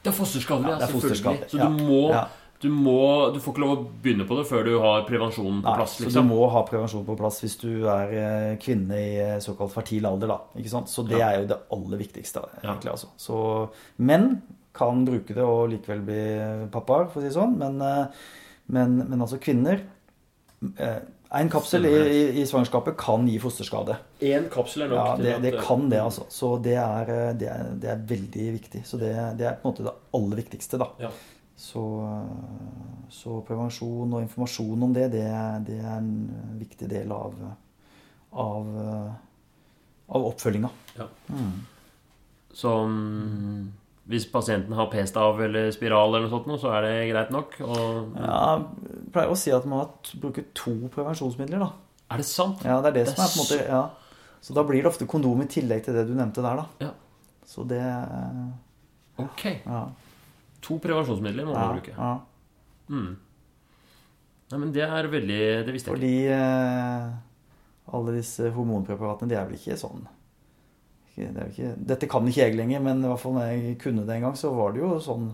Det er fosterskadelig, Ja, ja, det er selvfølgelig. Så du må, Ja. Du må Du får ikke lov å begynne på det før du har prevensjonen på Nei, plass. Så du liksom må ha prevensjon på plass hvis du er eh, kvinne i eh, såkalt fertil alder. da, ikke sant? Så det Ja. er jo det aller viktigste. Ja. egentlig altså. Så Menn kan bruke det og likevel bli pappaer, for å si det sånn. Men, eh, men, men altså kvinner En kapsel i, i, i svangerskapet kan gi fosterskade. Én kapsel er nok. Ja, det, det kan det, altså. Så det er, det er, det er veldig viktig. Så det, det er på en måte det aller viktigste, da. Ja. Så, så prevensjon og informasjon om det, det, det er en viktig del av, av, av oppfølginga. Ja. Mm. Så mm, hvis pasienten har p-stav eller spiral, eller noe sånt, så er det greit nok? Og, Ja, jeg pleier å si at man bruker to prevensjonsmidler, da. Er det sant? Ja, det er det, Det som er på en måte ja. Så da blir det ofte kondom i tillegg til det du nevnte der, da. Ja. Så det Ok. Ja. To prevensjonsmidler må man ja, bruke. ja. Mm. Nei, men det er veldig Det visste jeg ikke. Fordi eh, alle disse hormonpreparatene, de er vel ikke sånn det er ikke, Dette kan ikke jeg lenger, men i hvert fall når jeg kunne det en gang, så var det jo sånn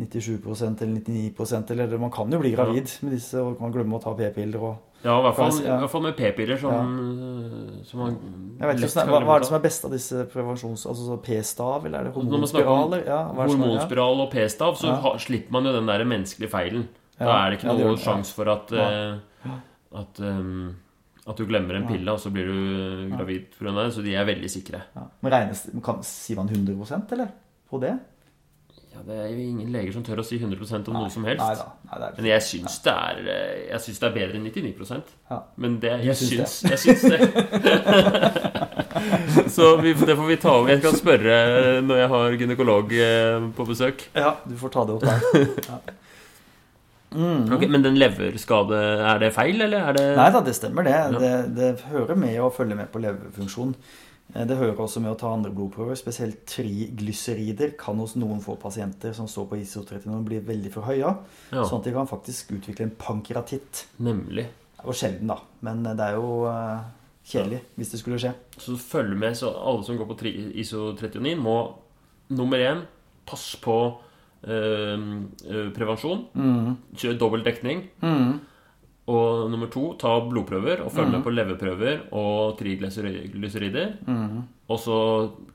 97% eller 99% eller Man kan jo bli gravid med disse, og man glemmer å ta p-piller og Ja, i hvert fall, Ja. i hvert fall med p-piller som, som man Jeg vet ikke, lett sånn, kan hva, hva er det som er best av disse prevensjons... Altså p-stav, eller er det hormonspiraler? Ja, hva Hormonspiral og p-stav, så Ja. ha, slipper man jo den der menneskelige feilen. Da er det ikke noen ja. sjanse for at Ja. eh, At, um, at du glemmer en pille, og så blir du gravid pga. det. Så de er veldig sikre. Ja. Men regnes, kan, Sier man 100% eller? På det? Ja, Det er jo ingen leger som tør å si 100% om noe som helst. Nei da. Nei, det er Men jeg syns det er eh, Jeg syns det er bedre enn 99 Ja. Men det, jeg, syns det. jeg syns det. Så vi, det får vi ta over. Jeg skal spørre når jeg har gynekolog eh, på besøk. Ja, du får ta det opp der. Ja. Ok, men den leverskade, er det feil, eller er det Nei da, det stemmer det. det. Det hører med å følge med på leverfunksjon. Eh, Det hører også med å ta andre blodprøver. Spesielt triglycerider kan hos noen få pasienter som står på ISO-39 bli veldig forhøya. Ja. Sånn at de kan faktisk utvikle en pankeratitt. Nemlig. Det var sjelden, da. Men det er jo kjedelig kjedelig hvis det skulle skje. Så følg med, så alle som går på tri- ISO 39 må nummer én passe på øh, eh, prevensjon. Kjør dobbel dekning. Og nummer to, ta blodprøver og følg med på leverprøver og triglycerider. Og så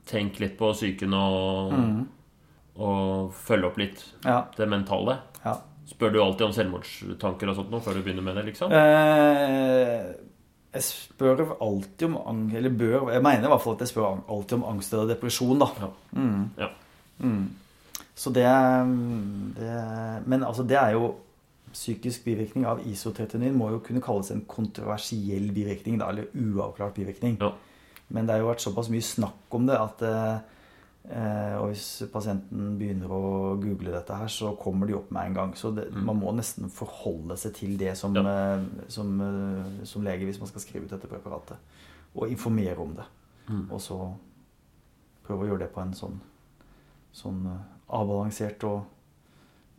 tenk litt på psyken og, og følge opp litt Ja. det mentale. ja. Spør du alltid om selvmordstanker og sånt nå før du begynner med det, liksom? Eh, jeg spør alltid om angst Eller bør Jeg mener i hvert fall at jeg spør alltid om angst eller depresjon, da. Ja. Mm. Ja. Så det, det Men altså, det er jo Psykisk bivirkning av isotretinin må jo kunne kalles en kontroversiell bivirkning, da, eller uavklart bivirkning. Ja. Men det har jo vært såpass mye snakk om det at eh, Og hvis pasienten begynner å google dette her, så kommer de opp med en gang. Så det, man må nesten forholde seg til det som, Ja. eh, som, eh, som lege hvis man skal skrive ut dette preparatet. Og informere om det. Og så prøve å gjøre det på en sånn, sånn eh, avbalansert og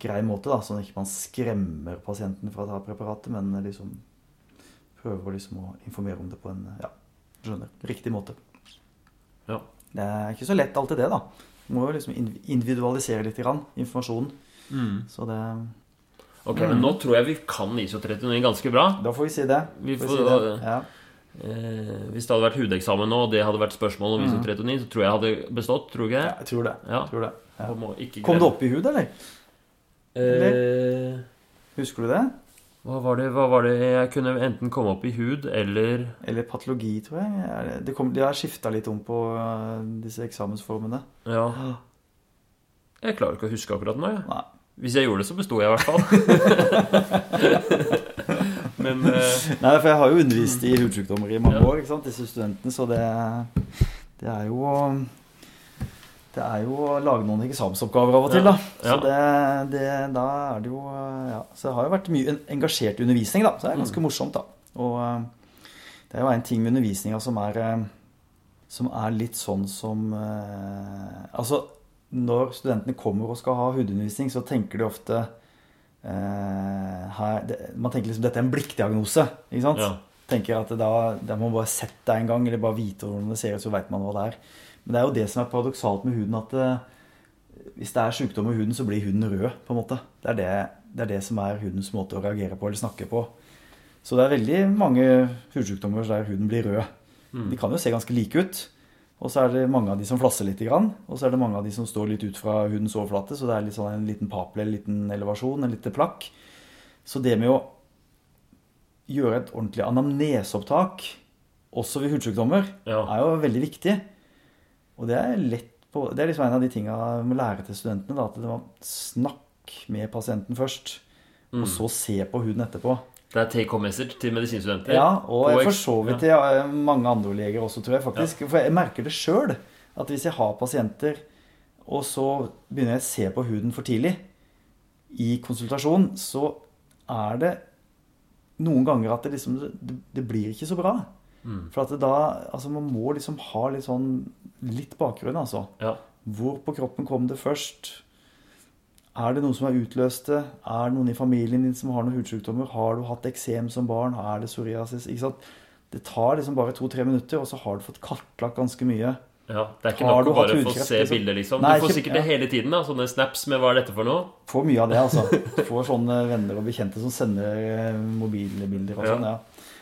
grei måte, da, sånn at ikke man skremmer pasienten fra å ta preparatet, men liksom prøver liksom å informere om det på en ja, skjønner, riktig måte. Ja. Det er ikke så lett alltid det, da. Du må jo liksom individualisere litt grann, informasjonen. Så det Ok, men nå tror jeg vi kan ISO 39 ganske bra. Da får vi si det. Vi Får får- si det. Ja. Eh, hvis det hadde vært hudeksamen nå, og det hadde vært spørsmål om ISO 39, så tror jeg jeg hadde bestått. Tror du ikke ja, jeg tror det. Ja. Tror det. Ja. Ikke Kom det opp i hud, eller? Eh, Husker du det? hva, var det, hva var det jeg kunne enten komme opp i hud eller Eller patologi, tror jeg. Det- Det kom, de har skifta litt om på uh, disse eksamensformene. Ja. Jeg klarer ikke å huske akkurat nå, Ja. Nei. Hvis jeg gjorde det, så besto jeg i hvert fall. Men uh... Nei, for jeg har jo undervist i hudsykdommer i mange år, ikke sant, disse studentene, så det, det er jo Det er jo å lage noen eksamensoppgaver av og til, da. Så det, det, da er det jo Ja. Så det har jo vært mye engasjert undervisning, da. Så det er ganske morsomt, da. Og eh, det er jo en ting med undervisninga som er eh, Som er litt sånn som eh, Altså, når studentene kommer og skal ha hudundervisning, så tenker de ofte eh, her, det, Man tenker liksom dette er en blikkdiagnose. Ikke sant? Ja. Tenker at da, da må man bare sette deg en gang, eller bare vite hvordan det ser ut, så veit man hva det er. Men det er jo det som er paradoksalt med huden, at eh, hvis det er sykdom i huden, så blir huden rød, på en måte. Det er det, det er det som er hudens måte å reagere på eller snakke på. Så det er veldig mange hudsykdommer der huden blir rød. De kan jo se ganske like ut. Og så er det mange av de som flasser litt, og så er det mange av de som står litt ut fra hudens overflate. Så det er litt sånn en liten papel, en liten elevasjon, en liten plakk. Så det med å gjøre et ordentlig anamneseopptak, også ved hudsykdommer, Ja. er jo veldig viktig. Og det er lett på Det er liksom en av de tinga vi må lære til studentene. Da, at det var snakk med pasienten først, og så se på huden etterpå. det er take home message til medisinstudenter. Ja, og jeg for så vidt til ja, mange andre leger også, tror jeg faktisk. For jeg merker det sjøl. At hvis jeg har pasienter, og så begynner jeg å se på huden for tidlig i konsultasjon, så er det noen ganger at det liksom Det, det blir ikke så bra. For at da Altså, man må liksom ha litt sånn Litt bakgrunn, altså. Ja. Hvor på kroppen kom det først? Er det noen som har utløst det? Er det noen i familien din som har noen hudsykdommer? Har du hatt eksem som barn? Er det psoriasis? Ikke sant? Det tar liksom bare to-tre minutter, og så har du fått kartlagt ganske mye. Ja, Det er ikke Har nok å bare få se liksom? bilder, liksom. Nei, du får ikke- sikkert det hele tiden. da Sånne snaps med 'hva er dette for noe'? Får mye av det, altså. Får sånne venner og bekjente som sender eh, mobilbilder og Ja. sånn. ja.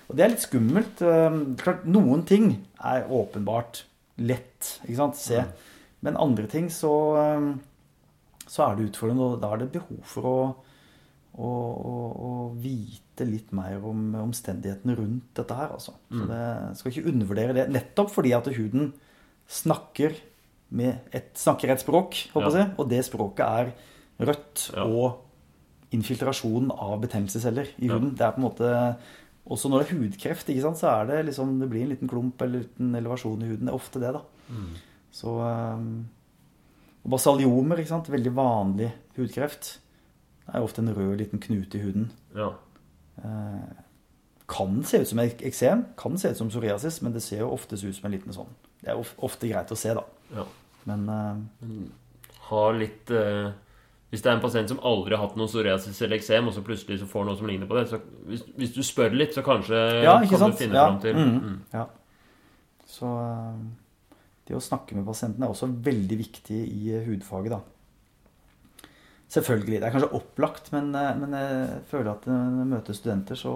Og det er litt skummelt. Eh, Klart, noen ting er åpenbart lett, ikke sant, se. Men andre ting så, eh, så er det utfordrende, og da er det behov for å, å, å, å vite litt mer om omstendighetene rundt dette her, altså. Så det skal ikke undervurdere det. Nettopp fordi at huden snakker med et, snakker et språk, håper jeg, og det språket er rødt Ja. og infiltrasjon av betennelsesceller i Ja. huden. Det er på en måte Også når det er hudkreft, ikke sant, så er det liksom Det blir en liten klump eller en elevasjon i huden. Det er ofte det, da. Så um, og Basaliomer, ikke sant, veldig vanlig hudkreft, Det er ofte en rød liten knute i huden. Ja. Eh, kan se ut som ek- eksem, kan se ut som psoriasis, men det ser jo oftest ut som en liten sånn. Det er ofte greit å se, da. ja. Men eh, Ha litt eh, Hvis det er en pasient som aldri har hatt noe psoriasis eller eksem, og så plutselig så får noe som ligner på det, så hvis, hvis du spør litt, så kanskje Ja, kan sant? du finne Ja. fram til mm. mm. ja. Så eh, det å snakke med pasienten er også veldig viktig i eh, hudfaget, da. Selvfølgelig. Det er kanskje opplagt, men, eh, men jeg føler at når jeg møter studenter, så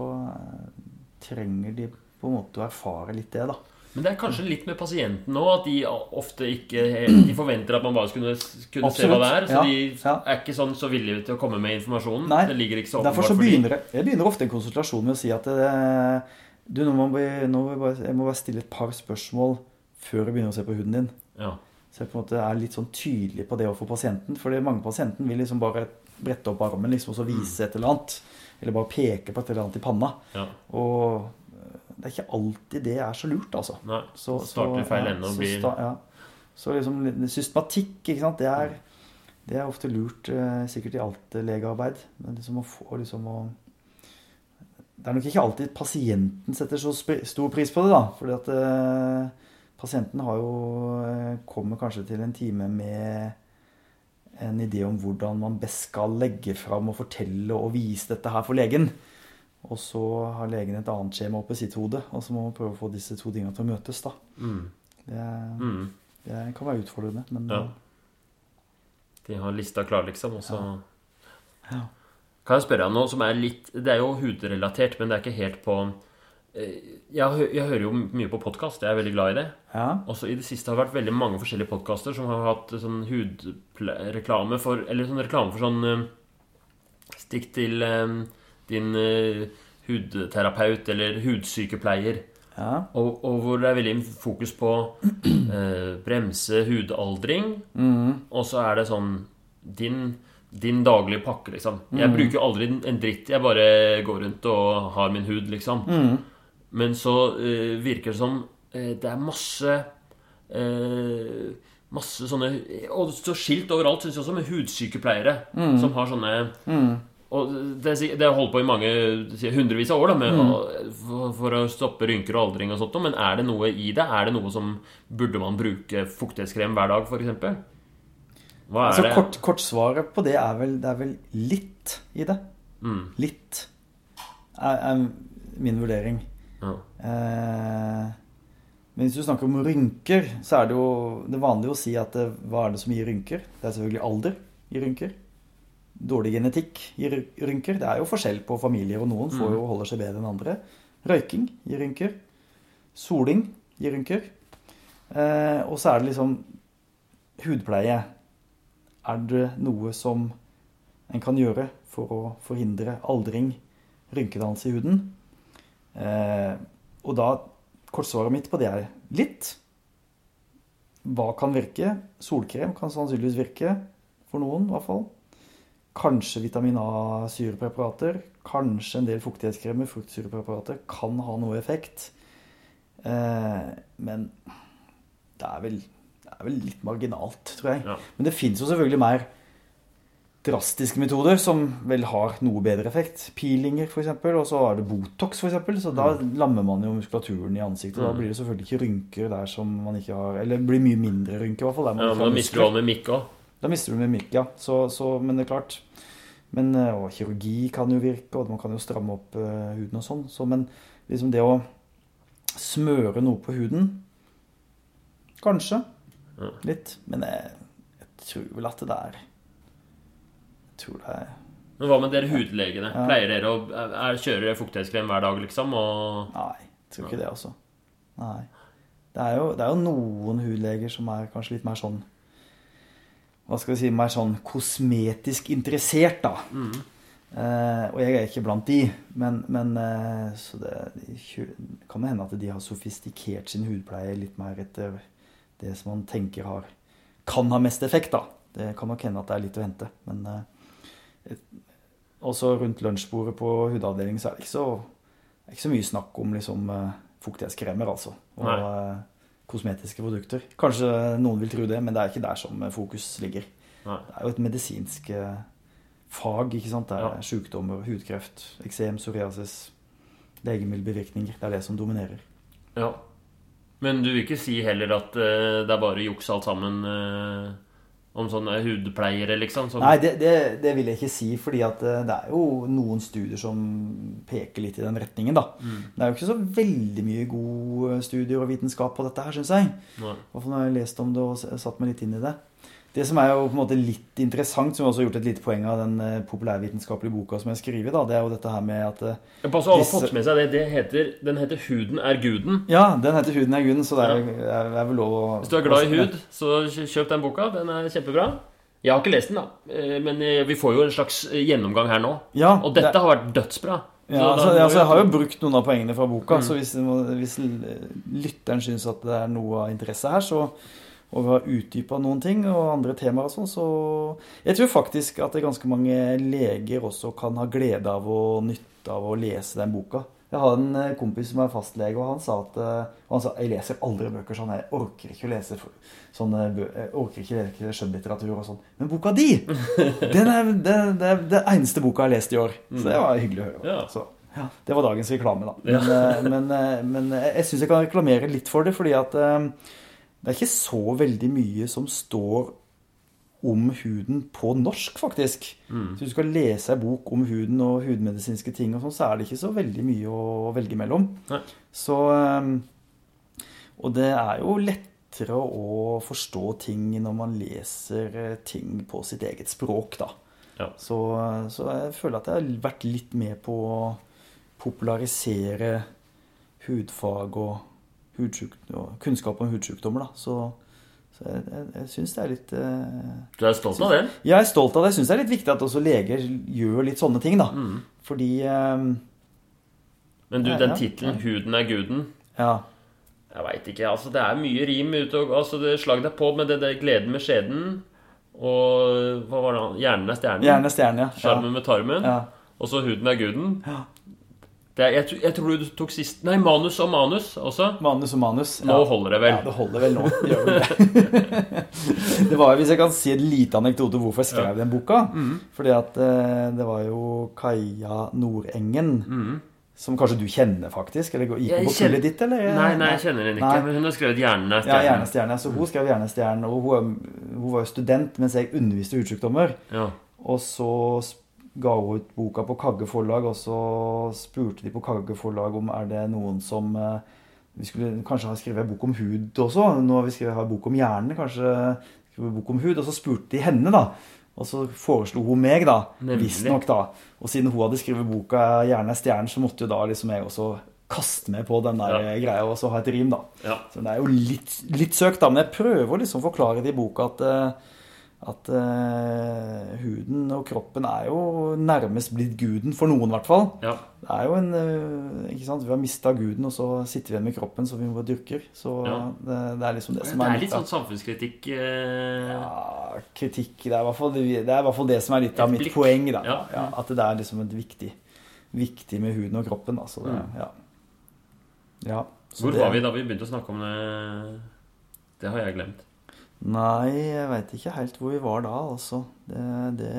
trenger de på en måte å erfare litt det, da. Men det er kanskje litt med pasienten òg, at de ofte ikke De forventer at man bare skulle, kunne se hva det er. Så Ja, de er ikke sånn så villige til å komme med informasjonen. Nei, det ligger ikke så Derfor så begynner jeg, jeg begynner ofte en konsultasjon med å si at eh, du, nå må vi, nå må vi bare, jeg må bare stille et par spørsmål før jeg begynner å se på huden din. Ja. Så jeg på en måte er litt sånn tydelig på det overfor pasienten. For mange pasienten vil liksom bare brette opp armen liksom, og så vise et eller annet. Eller bare peke på et eller annet i panna. ja. Og det er ikke alltid det er så lurt, altså. Nei. Så, Starter feil ende og så blir ja. Så liksom systematikk, ikke sant. Det er, det er ofte lurt, eh, sikkert i alt eh, legearbeid. Men liksom å få liksom å Det er nok ikke alltid pasienten setter så stor pris på det, da. Fordi at eh, pasienten har jo eh, Kommer kanskje til en time med en idé om hvordan man best skal legge fram og fortelle og vise dette her for legen. Og så har legen et annet skjema oppi sitt hode, og så må man prøve å få disse to tingene til å møtes. da. Mm. Det, Mm. det kan være utfordrende, men Ja. De har lista klar, liksom, og så Ja. Kan jeg spørre deg noe som er litt Det er jo hudrelatert, men det er ikke helt på eh, Jeg, jeg hører jo mye på podkast, jeg er veldig glad i det. ja. Også i det siste har det vært veldig mange forskjellige podkaster som har hatt sånn hudreklame for Eller sånn reklame for sånn eh, Stikk til eh, din uh, hudterapeut eller hudsykepleier. ja. Og, og hvor det er veldig fokus på uh, bremse hudaldring. Mm. Og så er det sånn din, din daglige pakke, liksom. Jeg Mm. bruker aldri en dritt. Jeg bare går rundt og har min hud, liksom. Mm. Men så uh, virker det som uh, det er masse Masse sånne Og så skilt overalt, syns jeg også, med hudsykepleiere Mm. som har sånne Og det, det holdt på i mange hundrevis av år da, med, Mm. for, for å stoppe rynker og aldring og sånt. Men er det noe i det? Er det noe som Burde man bruke fuktighetskrem hver dag, f.eks.? Hva er Altså, det? kort, svaret på det er vel, det er vel litt i det. Mm, Litt er, er min vurdering. ja. Eh, men hvis du snakker om rynker, så er det jo det vanlige å si at det, hva er det som gir rynker? Det er selvfølgelig alder i rynker. Dårlig genetikk gir rynker. Det er jo forskjell på familier, og noen får jo holder seg bedre enn andre. Røyking gir rynker. Soling gir rynker. Eh, og så er det liksom hudpleie. Er det noe som en kan gjøre for å forhindre aldring, rynkedannelse i huden? Eh, og da Kortsvaret mitt på det er litt. Hva kan virke? Solkrem kan sannsynligvis virke. For noen, i hvert fall. Kanskje vitamin A-syrepreparater. Kanskje en del fuktighetskremer, fruktsyrepreparater, kan ha noe effekt. Eh, men det er, vel, det er vel litt marginalt, tror jeg. Ja. Men det fins jo selvfølgelig mer drastiske metoder som vel har noe bedre effekt. Peelinger, f.eks., og så er det Botox, f.eks. Så da lammer man jo muskulaturen i ansiktet. Da Mm. blir det selvfølgelig ikke rynker der som man ikke har Eller blir mye mindre rynker, i hvert fall. Ja, men da mister du all med mikk òg. Da mister du mimikk, ja. Så, så, men det er klart. Men, eh, og kirurgi kan jo virke, og man kan jo stramme opp uh, huden og sånn. Så, men liksom det å smøre noe på huden Kanskje. Mm. Litt. Men jeg, jeg tror vel at det er Jeg tror det er Men hva med dere hudlegene? Ja. Pleier dere å er, kjøre dere fuktighetskrem hver dag, liksom? Og Nei, jeg tror ikke det, altså. Nei. Det er, jo, det er jo noen hudleger som er kanskje litt mer sånn Hva skal vi si Mer sånn kosmetisk interessert, da. Eh, og jeg er ikke blant de, men, men eh, Så det kan det hende at de har sofistikert sin hudpleie litt mer etter det som man tenker har kan ha mest effekt, da. Det kan nok hende at det er litt å hente, men eh, også rundt lunsjbordet på hudavdelingen så er det ikke så, er ikke så mye snakk om liksom eh, fuktighetskremer, altså. Og Nei. Kosmetiske produkter. Kanskje noen vil tro det, men det er ikke der som fokus ligger. Nei. Det er jo et medisinsk eh, fag. ikke sant? Det er Ja. sykdommer, hudkreft, eksem, psoriasis, legemiddelbevirkninger. Det er det som dominerer. Ja. Men du vil ikke si heller at eh, det er bare juks alt sammen eh, om sånne hudpleiere, liksom? Som, Nei, det, det, det vil jeg ikke si, fordi eh, det er jo noen studier som peker litt i den retningen, da. Det er jo ikke så veldig mye gode studier og vitenskap på dette her, syns jeg. Nei. Hvorfor når jeg har lest om det og satt meg litt inn i det. Det som er jo på en måte litt interessant, som også har gjort et lite poeng av den eh, populærvitenskapelige boka som jeg skriver, da, det er jo dette her med at Men Jeg på alle fått med seg det. det heter, den heter 'Huden er guden'. Ja, den heter 'Huden er guden', så det er, er, er vel lov å Hvis du er glad i hud, så kjøp den boka. Den er kjempebra. Jeg har ikke lest den, da. Eh, Men eh, vi får jo en slags gjennomgang her nå. Ja, Og dette det- har vært dødsbra. Ja, altså, altså, jeg har jo brukt noen av poengene fra boka, Mm. så hvis, hvis lytteren syns at det er noe av interesse her, så og vi har utdypa noen ting og andre temaer og sånn, så Jeg tror faktisk at ganske mange leger også kan ha glede av og nytte av å lese den boka. Jeg har en eh, kompis som er fastlege, og han sa at eh, han sa, jeg leser aldri bøker sånn. Jeg orker ikke å lese sånne jeg orker ikke lese skjønnlitteratur og sånn. Men boka di! Den er den, er det eneste boka jeg har lest i år. Så det var hyggelig å høre. Ja. Så, ja, det var dagens reklame, da. Men, eh, men, men jeg syns jeg kan reklamere litt for det, fordi at det er ikke så veldig mye som står om huden på norsk, faktisk. Så hvis du skal lese ei bok om huden og hudmedisinske ting, og sånn, så er det ikke så veldig mye å velge mellom. Nei. Så eh, Og det er jo lettere å forstå ting når man leser eh, ting på sitt eget språk, da. Ja. Så, så jeg føler at jeg har vært litt med på å popularisere hudfag og kunnskap om hudsykdommer, da. Så, så jeg, jeg, jeg syns det er litt eh, Du er stolt av det? Jeg er stolt av det. Jeg syns det er litt viktig at også leger gjør litt sånne ting, da. Mm. Fordi eh, Men du, Ja, den ja. tittelen 'Huden er guden' Ja. Jeg veit ikke. altså Det er mye rim ute og altså, det Slag deg på med det, det gleden med skjeden. Og hva var det? Hjernen er stjernen. Gjerne stjerne, ja. Sjarmen med tarmen. ja. Og så 'Huden er guden'. Ja. Er, jeg, jeg tror du tok sist Nei, manus og manus også. Manus og manus. Nå ja. holder det vel. Ja, det holder vel nå. Det vel det. det var, hvis jeg kan si en lite anekdote hvorfor jeg skrev den boka. Mm. Fordi at eh, det var jo Kaja Nordengen, Mm. som kanskje du kjenner, faktisk? Eller gikk hun på kullet ditt, eller? Nei, nei, jeg kjenner henne ikke. Nei. Men hun har skrevet 'Hjernen er Ja. Hjernestjerne. Så hun skrev Hjernestjerne, og hun, hun var jo student mens jeg underviste i hudsykdommer. Ja. Og så ga ut boka på Kagge forlag, og så spurte de på Kagge forlag om er det noen som eh, Vi skulle kanskje ha skrevet en bok om hud også. Nå har vi skrevet en bok om hjernen, kanskje en bok om hud. Og så spurte de henne, da. Og så foreslo hun meg, da. Visstnok, da. Og siden hun hadde skrevet boka 'Hjernen er stjernen', så måtte jo da liksom jeg også kaste meg på den der Ja. greia og så ha et rim, da. ja. Så det er jo litt, litt søkt, da. Men jeg prøver liksom å forklare det i boka at, eh, at uh, huden og kroppen er jo nærmest blitt guden, for noen i hvert fall. ja. Det er jo en uh, Ikke sant? Vi har mista guden, og så sitter vi igjen med kroppen som vi bare dyrker. Så Ja. det, det er liksom det som Det er er litt av- sånn samfunnskritikk uh... ja, kritikk. Det er, i hvert fall, det er hvert fall det som er litt av mitt poeng. Da. Ja. Ja, at det er liksom et viktig, viktig med huden og kroppen. Da. Så det, Mm. ja. Hvor det- var vi da vi begynte å snakke om det? Det har jeg glemt. Nei, jeg veit ikke helt hvor vi var da, altså. Det, det,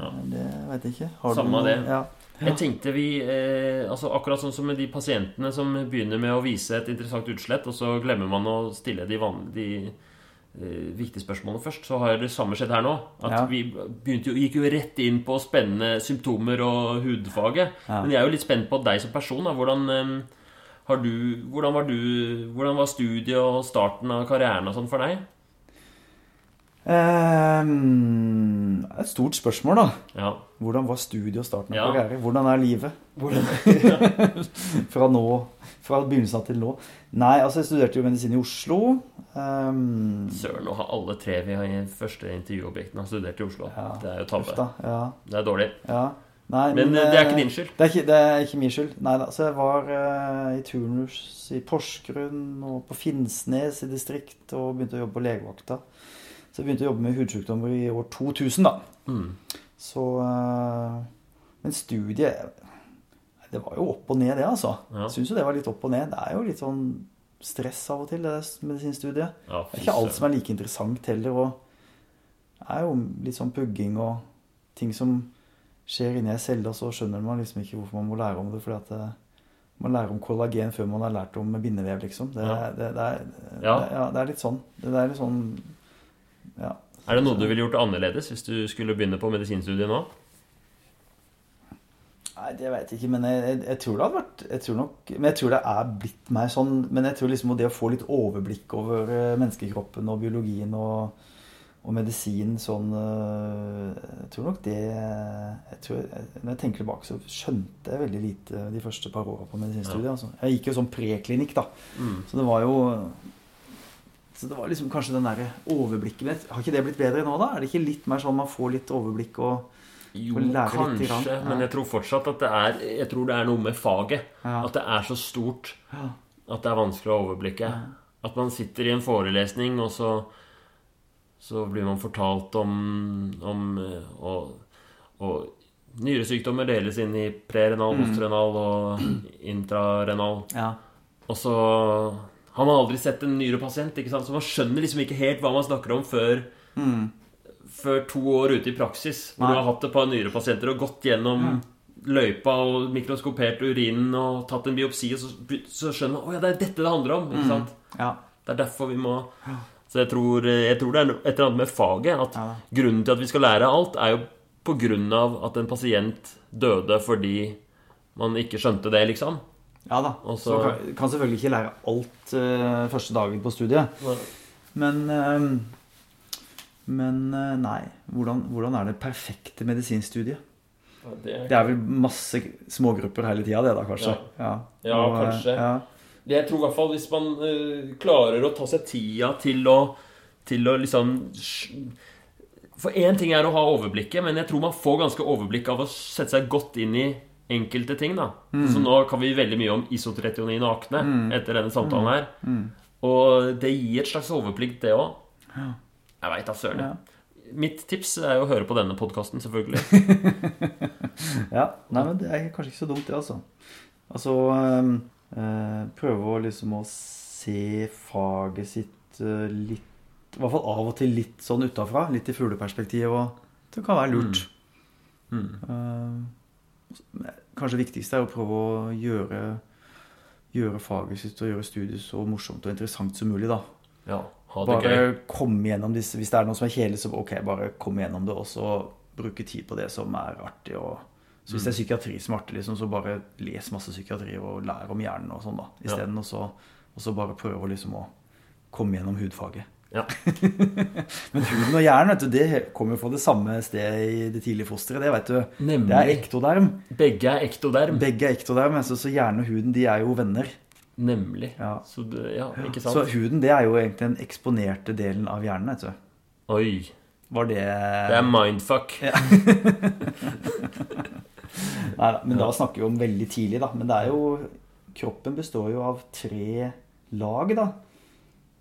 Ja. det veit jeg ikke. Har Samme det. Ja. Jeg tenkte vi eh, altså Akkurat sånn som med de pasientene som begynner med å vise et interessant utslett, og så glemmer man å stille de, vanlige, de eh, viktige spørsmålene først, så har det samme skjedd her nå. At Ja. vi jo, gikk jo rett inn på spennende symptomer og hudfaget. Ja. Men jeg er jo litt spent på deg som person. Da. Hvordan, eh, har du, hvordan, var du, hvordan var studiet og starten av karrieren og sånn for deg? Det er et stort spørsmål, da. Ja. Hvordan var studiet og starten av Ja. karriere? Hvordan er livet? fra nå, fra begynnelsen til nå. Nei, altså jeg studerte jo medisin i Oslo. Um, Søren, nå har alle tre vi har i første intervjuobjektene har studert i Oslo. Ja. Det er jo tabbe. ja, Det er dårlig. ja. Nei, Men men, det er eh, ikke din skyld. Det er ikke, det er ikke min skyld. Nei da. Så jeg var uh, i turnus i Porsgrunn og på Finnsnes i distrikt og begynte å jobbe på legevakta. Så jeg begynte å jobbe med hudsykdommer i år 2000, da. Mm. Så eh, Men studiet Det var jo opp og ned, det, altså. Ja. Jeg syns jo det var litt opp og ned. Det er jo litt sånn stress av og til, det medisinstudiet. Ja, Det er ikke alt som er like interessant heller. Og det er jo litt sånn pugging og ting som skjer inni ei celle, så skjønner man liksom ikke hvorfor man må lære om det. fordi at det, man lærer om kollagen før man har lært om bindevev, liksom. Det, Ja. det, det, er, Ja. det er litt sånn. Det er litt sånn Ja. Er det noe du ville gjort annerledes hvis du skulle begynne på medisinstudiet nå? Nei, det vet jeg ikke, men jeg, jeg, jeg tror det hadde vært jeg tror nok, Men jeg tror det er blitt mer sånn Men jeg tror liksom det å få litt overblikk over eh, menneskekroppen og biologien og, og medisin sånn eh, Jeg tror nok det jeg tror, Når jeg tenker tilbake, så skjønte jeg veldig lite de første par åra på medisinstudiet. Altså. Jeg gikk jo sånn preklinikk, da. Mm. Så det var jo så det var liksom kanskje den der overblikket mitt. Har ikke det blitt bedre nå, da? Er det ikke litt mer sånn man får litt overblikk og Jo, kanskje, men jeg tror fortsatt at det er Jeg tror det er noe med faget. Ja. At det er så stort at det er vanskelig å overblikke. At man sitter i en forelesning, og så så blir man fortalt om, om eh, og, og nyresykdommer deles inn i prerenal, Mm. postrenal og intrarenal. Ja. Og så har man aldri sett en nyrepasient, ikke sant? så man skjønner liksom ikke helt hva man snakker om før, Mm. før to år ute i praksis. Hvor Nei. du har hatt et par nyrepasienter og gått gjennom løypa og mikroskopert urinen og tatt en biopsi, og så, så skjønner man at ja, det er dette det handler om. ikke sant? ja. Det er derfor vi må Så jeg tror, jeg tror det er et eller annet med faget. At Ja. grunnen til at vi skal lære alt, er jo på grunn av at en pasient døde fordi man ikke skjønte det, liksom. Ja da. Også, så kan, kan selvfølgelig ikke lære alt uh, første dagen på studiet. Men uh, Men uh, nei. Hvordan, hvordan er det perfekte medisinstudiet? Det, Det er vel masse smågrupper hele tida, det da, kanskje? Ja, Ja, Og, eh, kanskje. Ja. jeg tror i hvert fall hvis man klarer å ta seg tida til å Til å liksom For én ting er å ha overblikket, men jeg tror man får ganske overblikk av å sette seg godt inn i enkelte ting. da Så nå kan vi veldig mye om isotretionin og akne etter denne samtalen her. Og det gir et slags overblikk, det òg. Jeg veit da søren. Ja. Mitt tips er jo å høre på denne podkasten, selvfølgelig. ja. Nei, men det er kanskje ikke så dumt, det, altså. Altså eh, Prøve å liksom å se faget sitt øh, litt I hvert fall av og til litt sånn utafra. Litt i fugleperspektiv. Og det kan være lurt. Eh, kanskje det viktigste er å prøve å gjøre, gjøre faget sitt og gjøre studiet så morsomt og interessant som mulig. da. Ja, ha det Bare gøy. kom gjennom disse Hvis det er noe som er kjedelig, så ok, bare kom gjennom det, og så bruke tid på det som er artig. Og, så hvis det er psykiatri som er artig, liksom, så bare les masse psykiatri og lær om hjernen og sånn, da. Isteden. Og, så, og så bare prøve liksom å komme gjennom hudfaget. Ja. Men huden og hjernen, vet du, det kommer fra det samme stedet i det tidlige fosteret. Det vet du. Nemlig. Det er ektoderm. Begge er ektoderm. Begge er ektoderm, altså, så hjernen og huden de er jo venner. Nemlig. Ja. Så det, ja, ikke sant? Så huden det er jo egentlig den eksponerte delen av hjernen. vet du. Oi. Var det Det er mindfuck. Nei, da, men da snakker vi om veldig tidlig, da. Men det er jo Kroppen består jo av tre lag, da.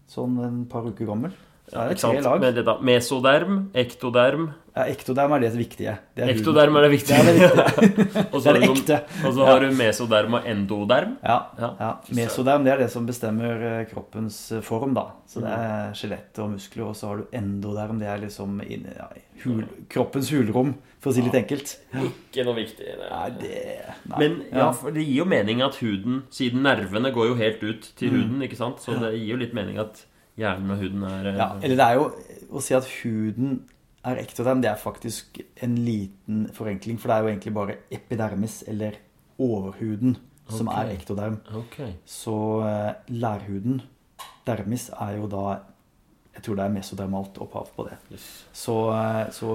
Sånn en par uker gammel. Er Ikke sant? Med det da, mesoderm, ektoderm Ja, ektoderm er det viktige. Det er. Ektoderm er det Det viktige. er det viktige. og så Det er har det du- ekte. Og så har du mesoderm og endoderm. Ja, Ja. ja. Mesoderm det er det som bestemmer eh, kroppens eh, form, da. Så det er skjelett og muskler. Og så har du endoderm, det er liksom inn, ja, hul, kroppens hulrom, for å si det litt enkelt. Ikke noe viktig. det. Nei, det nei. Men ja, for det gir jo mening at huden Siden nervene går jo helt ut til huden, ikke sant? Så det gir jo litt mening at hjernen og huden er eh, Ja, eller det er jo å si at huden er ektoderm, det er faktisk en liten forenkling. For det er jo egentlig bare epidermis, eller overhuden, som er ektoderm. Okay. Så eh, lærhuden, dermis, er jo da Jeg tror det er mesodermalt opphav på det. Yes. Så, eh, så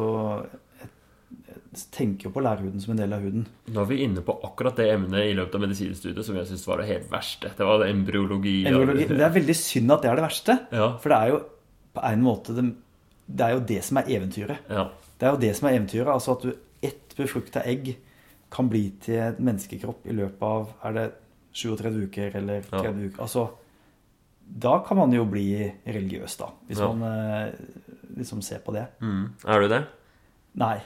tenker jo på lærhuden som en del av huden. Nå er vi inne på akkurat det emnet i løpet av medisinstudiet som jeg syns var det helt verste. Det var embryologi. og- Embryologi, det er veldig synd at det er det verste. Ja. For det er jo på en måte det, det er jo det som er eventyret. ja. Det er jo det som er eventyret. Altså at du ett befrukta egg kan bli til en menneskekropp i løpet av er det 37 uker eller 30 uker. Altså, da kan man jo bli religiøs, da. Hvis Ja. man eh, liksom ser på det. Mm. Er du det? Nei.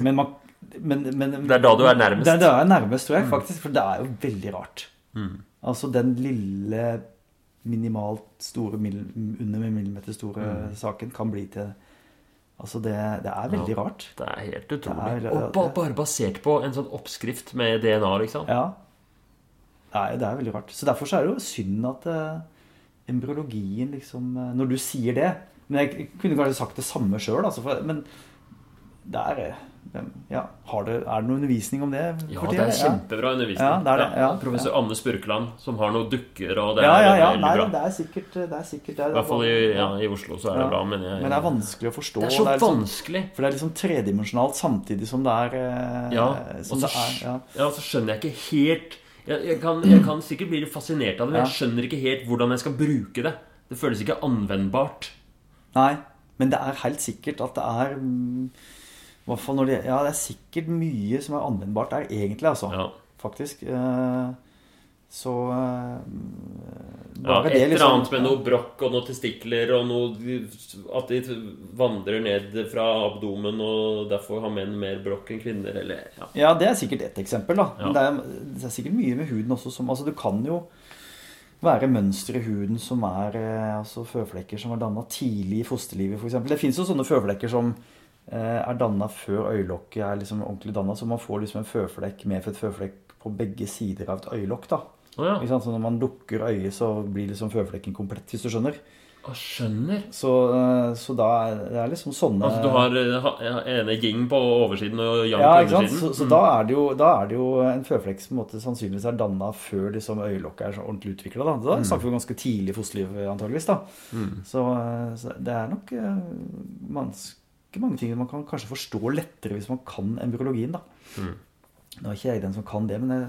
Men man men, men, Det er da du er nærmest. Det er da jeg er nærmest, tror jeg, faktisk. For det er jo veldig rart. Mm. Altså den lille, minimalt store, under millimeter store Mm. saken kan bli til Altså, det, det er veldig rart. Det er helt utrolig. Er- og ba, bare basert på en sånn oppskrift med DNA, liksom. Ja. Nei, det er veldig rart. Så derfor så er det jo synd at uh, embryologien liksom uh, Når du sier det Men jeg kunne kanskje sagt det samme sjøl, altså, men det er eh, ja, har det, Er det noe undervisning om det? Ja, det er kjempebra undervisning. Ja, det er det, ja. Professor Anne Spurkland, som har noen dukker, og det Ja, ja, ja. veldig Nei, det er sikkert det. Er sikkert, det er, I hvert fall i, i Oslo så er det bra, men jeg, Men det er vanskelig å forstå. Det er så er liksom- vanskelig. For det er liksom tredimensjonalt samtidig som det er eh, Ja, og så, er skjønner jeg ikke helt jeg, jeg, kan, jeg kan sikkert bli litt fascinert av det, men jeg skjønner ikke helt hvordan jeg skal bruke det. Det føles ikke anvendbart. Nei, men det er helt sikkert at det er det, Ja, det er sikkert mye som er anvendbart der, egentlig, altså. Ja. Faktisk. Eh, Så eh, Ja, et eller liksom- annet med noe brokk og noe testikler og noe At de vandrer ned fra abdomen og derfor har menn mer brokk enn kvinner, eller ja. Ja, det er sikkert ett eksempel, da. Men det er, det er sikkert mye med huden også som Altså, du kan jo være mønstre i huden som er eh, altså føflekker som er danna tidlig i fosterlivet, f.eks. Det fins jo sånne føflekker som er danna før øyelokket er liksom ordentlig danna, så man får liksom en føflekk, medfødt føflekk på begge sider av et øyelokk, da. Oh, ja. Så når man lukker øyet, så blir liksom føflekken komplett, hvis du skjønner. Å, skjønner. Så, eh, så da er det er liksom sånne Altså du har eh, ene ging på oversiden og yang Ja, på undersiden? Så, så da, er det jo, da er det jo en føflekk som måte sannsynligvis er danna før liksom øyelokket er så ordentlig utvikla. Da. da snakker vi ganske tidlig i fosterlivet, antageligvis. Da. Så, eh, så det er nok eh, ganske mange ting man kan kanskje forstå lettere hvis man kan embryologien. Da. Nå er ikke jeg den som kan det, men det,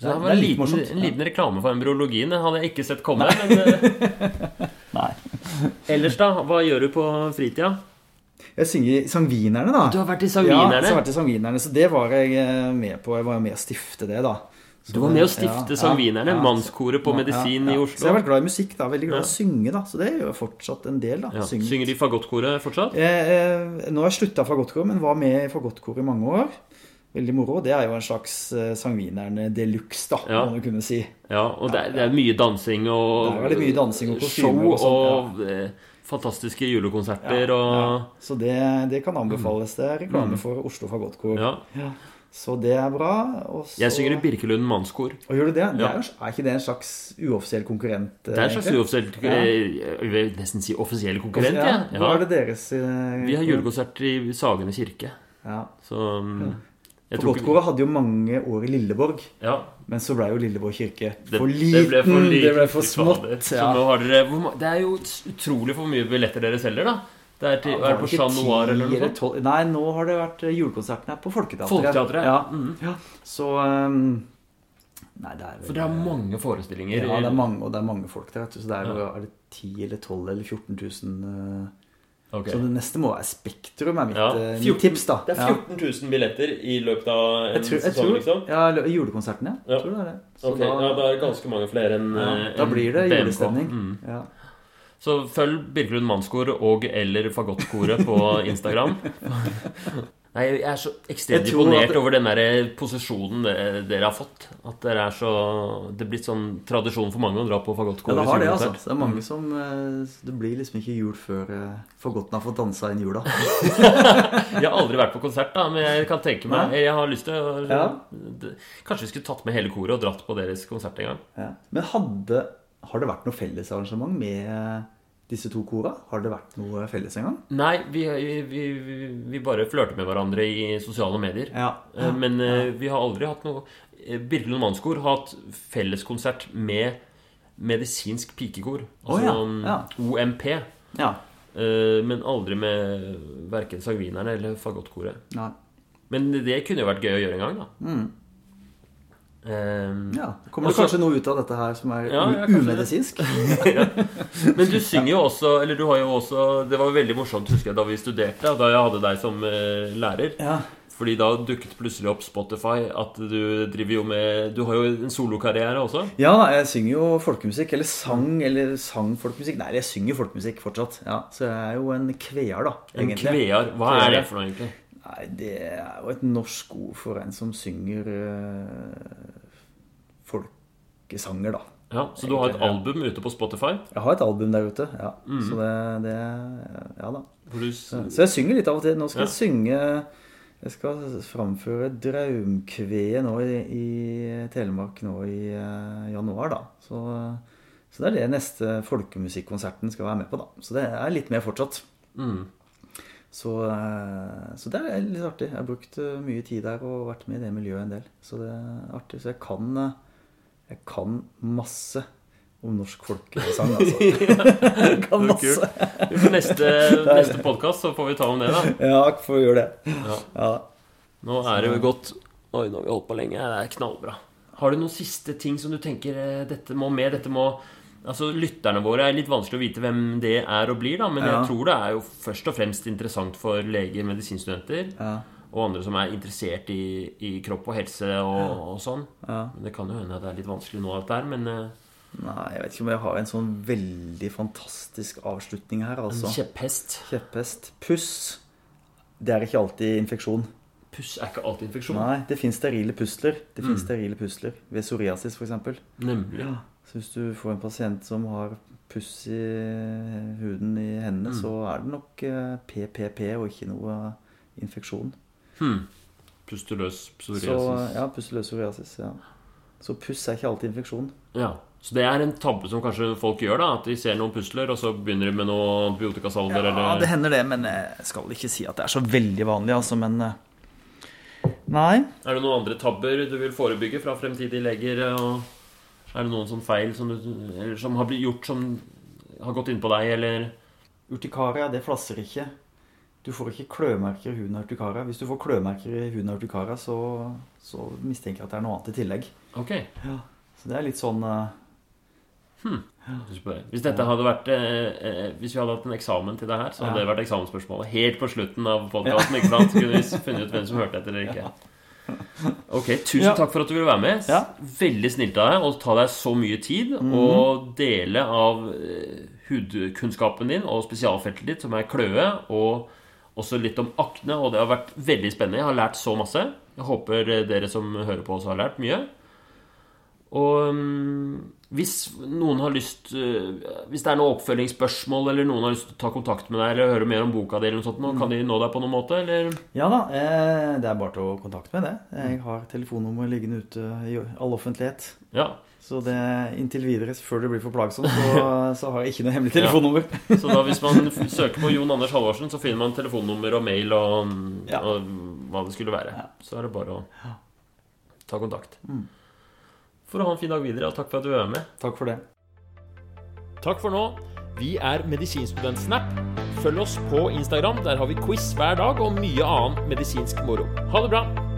det det var er en liten, en liten reklame for embryologien. Den hadde jeg ikke sett komme. Men eh, Nei. ellers, da? Hva gjør du på fritida? Jeg synger i Sangvinerne, da. Du har vært i Sangvinerne? Ja, så jeg har vært i Sangvinerne, så det var jeg eh, med på. Jeg var med å stifte det, da. Så Du var med å stifte ja, Sangvinerne, ja, ja. mannskoret på Ja, Medisin ja, i. Oslo. Så jeg har vært glad i musikk, da. Veldig glad i å synge, da. Så det gjør jeg fortsatt en del, da. Ja. Synger. De fagottkoret fortsatt? Eh, eh, nå har jeg slutta fagottkoret, men var med i fagottkoret i mange år. Veldig moro. Det er jo en slags eh, Sangvinerne de luxe, da, Ja. må du kunne si. Ja, og det er, det er mye dansing og Det er veldig mye dansing og show kostymer og sånn, eh, fantastiske julekonserter og Ja. Så det, det kan anbefales. Det er reklame for Oslo Fagottkor. ja. Så det er bra. Og så... Jeg synger i Birkelund mannskor. Og gjør du det? det er, jo, er ikke det en slags uoffisiell konkurrent? Det er en slags uoffisiell Jeg vil nesten si offisiell konkurrent. Ja. Ja. Hva er det deres eh, Vi har julekonsert i Sagene kirke. Ja. Så ja. For Godtkoret hadde jo mange år i Lilleborg, ja, men så ble jo Lilleborg kirke for for det liten. ble for liten, det ble for smått. Så Ja. Det er jo utrolig for mye billetter dere selger, da. Det er, til, Ja, er var det på Chat Noir eller noe sånt? Nei, nå har det vært eh, julekonserten her på Folketeatret. Folketeatret? Ja. Mm. ja. Så um, Nei, det er vel For det er mange forestillinger. Ja, det er mange, og det er mange folk der. vet du. Så det er, jo- er det 10 eller 12 eller 14 000 eh, Ok. Så det neste må være Spektrum, er mitt, Ja, eh, 14 mitt tips, da. Det er 14 000 billetter i løpet av en Jeg tror, jeg sesong, tror, liksom? ja, julekonserten, ja. Ja. Jeg tror det er det. Så okay. da, ja, det er ganske mange flere enn ja, eh, da blir det BMK. julestemning. Mm. Ja. Så følg Birkelund Mannskor og eller Fagottkoret på Instagram. Nei, Jeg er så ekstremt imponert det... over den der posisjonen dere, har fått. At dere er så Det er blitt sånn tradisjon for mange å dra på Ja, det har det, altså. Det er mange som eh, Det blir liksom ikke jul før uh, Fagotten har fått dansa inn jula. Jeg har aldri vært på konsert, da, men jeg kan tenke meg. Jeg har lyst til å Ja. Kanskje vi skulle tatt med hele koret og dratt på deres konsert en gang. Ja. Men hadde Har det vært noe fellesarrangement med eh, disse to kora? Har det vært noe felles en gang? Nei, vi, vi, vi, vi bare flørter med hverandre i sosiale medier. Ja. Eh, Men ja. vi har aldri hatt noe eh, Birkelund Mannskor har hatt felleskonsert med medisinsk pikekor. Altså ja. OMP. ja. eh, Men aldri med verken Sangvinerne eller Fagottkoret. Men det kunne jo vært gøy å gjøre en gang, da. Mm. Eh, Ja, Kommer det Også- kanskje noe ut av dette her som er Ja, ja, umedisinsk? ja. Men du synger jo også Eller du har jo også Det var veldig morsomt, husker jeg, da vi studerte, da jeg hadde deg som eh, lærer. Ja. Fordi da dukket plutselig opp Spotify at du driver jo med Du har jo en solokarriere også. ja, jeg synger jo folkemusikk. Eller sang eller sang folkemusikk. Nei, jeg synger folkemusikk fortsatt. Ja, Så jeg er jo en kvear, da. En kvear. Hva Kvear. er det for noe, egentlig? Nei, det er jo et norsk ord for en som synger eh, folkesanger, da. Ja, Så du har et album ute på Spotify? Jeg har et album der ute, ja. Mm. Så det, det Ja da. Så jeg synger litt av og til. Nå skal Ja. jeg synge Jeg skal framføre Draumkveet nå i, i Telemark nå i uh, januar, da. Så, så det er det neste folkemusikkonserten skal være med på, da. Så det er litt mer fortsatt. mm. Så, eh, så det er litt artig. Jeg har brukt eh, mye tid der og vært med i det miljøet en del. Så det er artig. Så jeg kan, jeg kan masse om norsk folkesang, altså. kan masse. For neste, neste podkast så får vi ta om det, da. Ja, får vi gjøre det. Ja. Ja. Nå er det jo godt Oi, nå har vi holdt på lenge. Det er knallbra. Har du noen siste ting som du tenker eh, dette må med? Dette må Altså, Lytterne våre er litt vanskelig å vite hvem det er og blir, da, men Ja. jeg tror det er jo først og fremst interessant for leger, medisinstudenter Ja. Og andre som er interessert i, i kropp og helse og, og sånn. Ja. Men Det kan jo hende at det er litt vanskelig nå, alt der, men eh, Nei, jeg vet ikke om jeg har en sånn veldig fantastisk avslutning her, en altså. kjepphest Kjepphest. Puss. Det er ikke alltid infeksjon. Puss er ikke alltid infeksjon. Nei, det fins sterile pusler. Det Mm. sterile pusler ved psoriasis, f.eks. Nemlig. Så hvis du får en pasient som har puss i huden i hendene, Mm. så er det nok eh, PPP og ikke noe infeksjon. Hmm. Pustuløs Så psoriasis. ja, pusteløs psoriasis. Ja. Så puss er ikke alltid infeksjon. Ja. Så det er en tabbe som kanskje folk gjør, da. At de ser noen pusler, og så begynner de med noe antibiotikasalver Ja, eller det hender det, men jeg skal ikke si at det er så veldig vanlig, altså. Men eh, Nei. Er det noen andre tabber du vil forebygge fra fremtidige leger? Og er det noen sånn feil som, du, eller som har blitt gjort, som har gått inn på deg, eller Urtikaria, det flasser ikke. Du får ikke klømerker i huden av urtikaria. Hvis du får klømerker i huden av urtikaria, så, så mistenker jeg at det er noe annet i tillegg. Ok. Så det er litt sånn uh, hmm. Hvis dette hadde vært eh, eh, Hvis vi hadde hatt en eksamen til det her, så hadde Ja. det vært eksamensspørsmålet helt på slutten av podkasten. Sant? Så kunne vi funnet ut hvem som hørte etter eller ikke. Ok, Tusen Ja. takk for at du ville være med. Ja. Veldig snilt av deg å ta deg så mye tid og dele av eh, hudkunnskapen din og spesialfeltet ditt, som er kløe, og også litt om akne. Og det har vært veldig spennende. Jeg har lært så masse. Jeg håper eh, dere som hører på, også har lært mye. Og mm, hvis noen har lyst øh, Hvis det er noen oppfølgingsspørsmål, eller noen har lyst til å ta kontakt med deg eller høre mer om boka di, eller noe sånt, kan de nå deg på noen måte? Eller? Ja da, eh, det er bare til å kontakte meg, det. Jeg har telefonnummer liggende ute i all offentlighet. Ja. Så det inntil videre, før det blir for plagsomt, så, så har jeg ikke noe hemmelig telefonnummer. Så da hvis man søker på Jon Anders Halvorsen, så finner man telefonnummer og mail og, Ja. og hva det skulle være. Ja. Så er det bare å ta kontakt. Mm. For å ha en fin dag videre, og takk for at du var med. Takk for det. Takk for nå. Vi er Medisinstudentsnap. Følg oss på Instagram. Der har vi quiz hver dag og mye annen medisinsk moro. Ha det bra!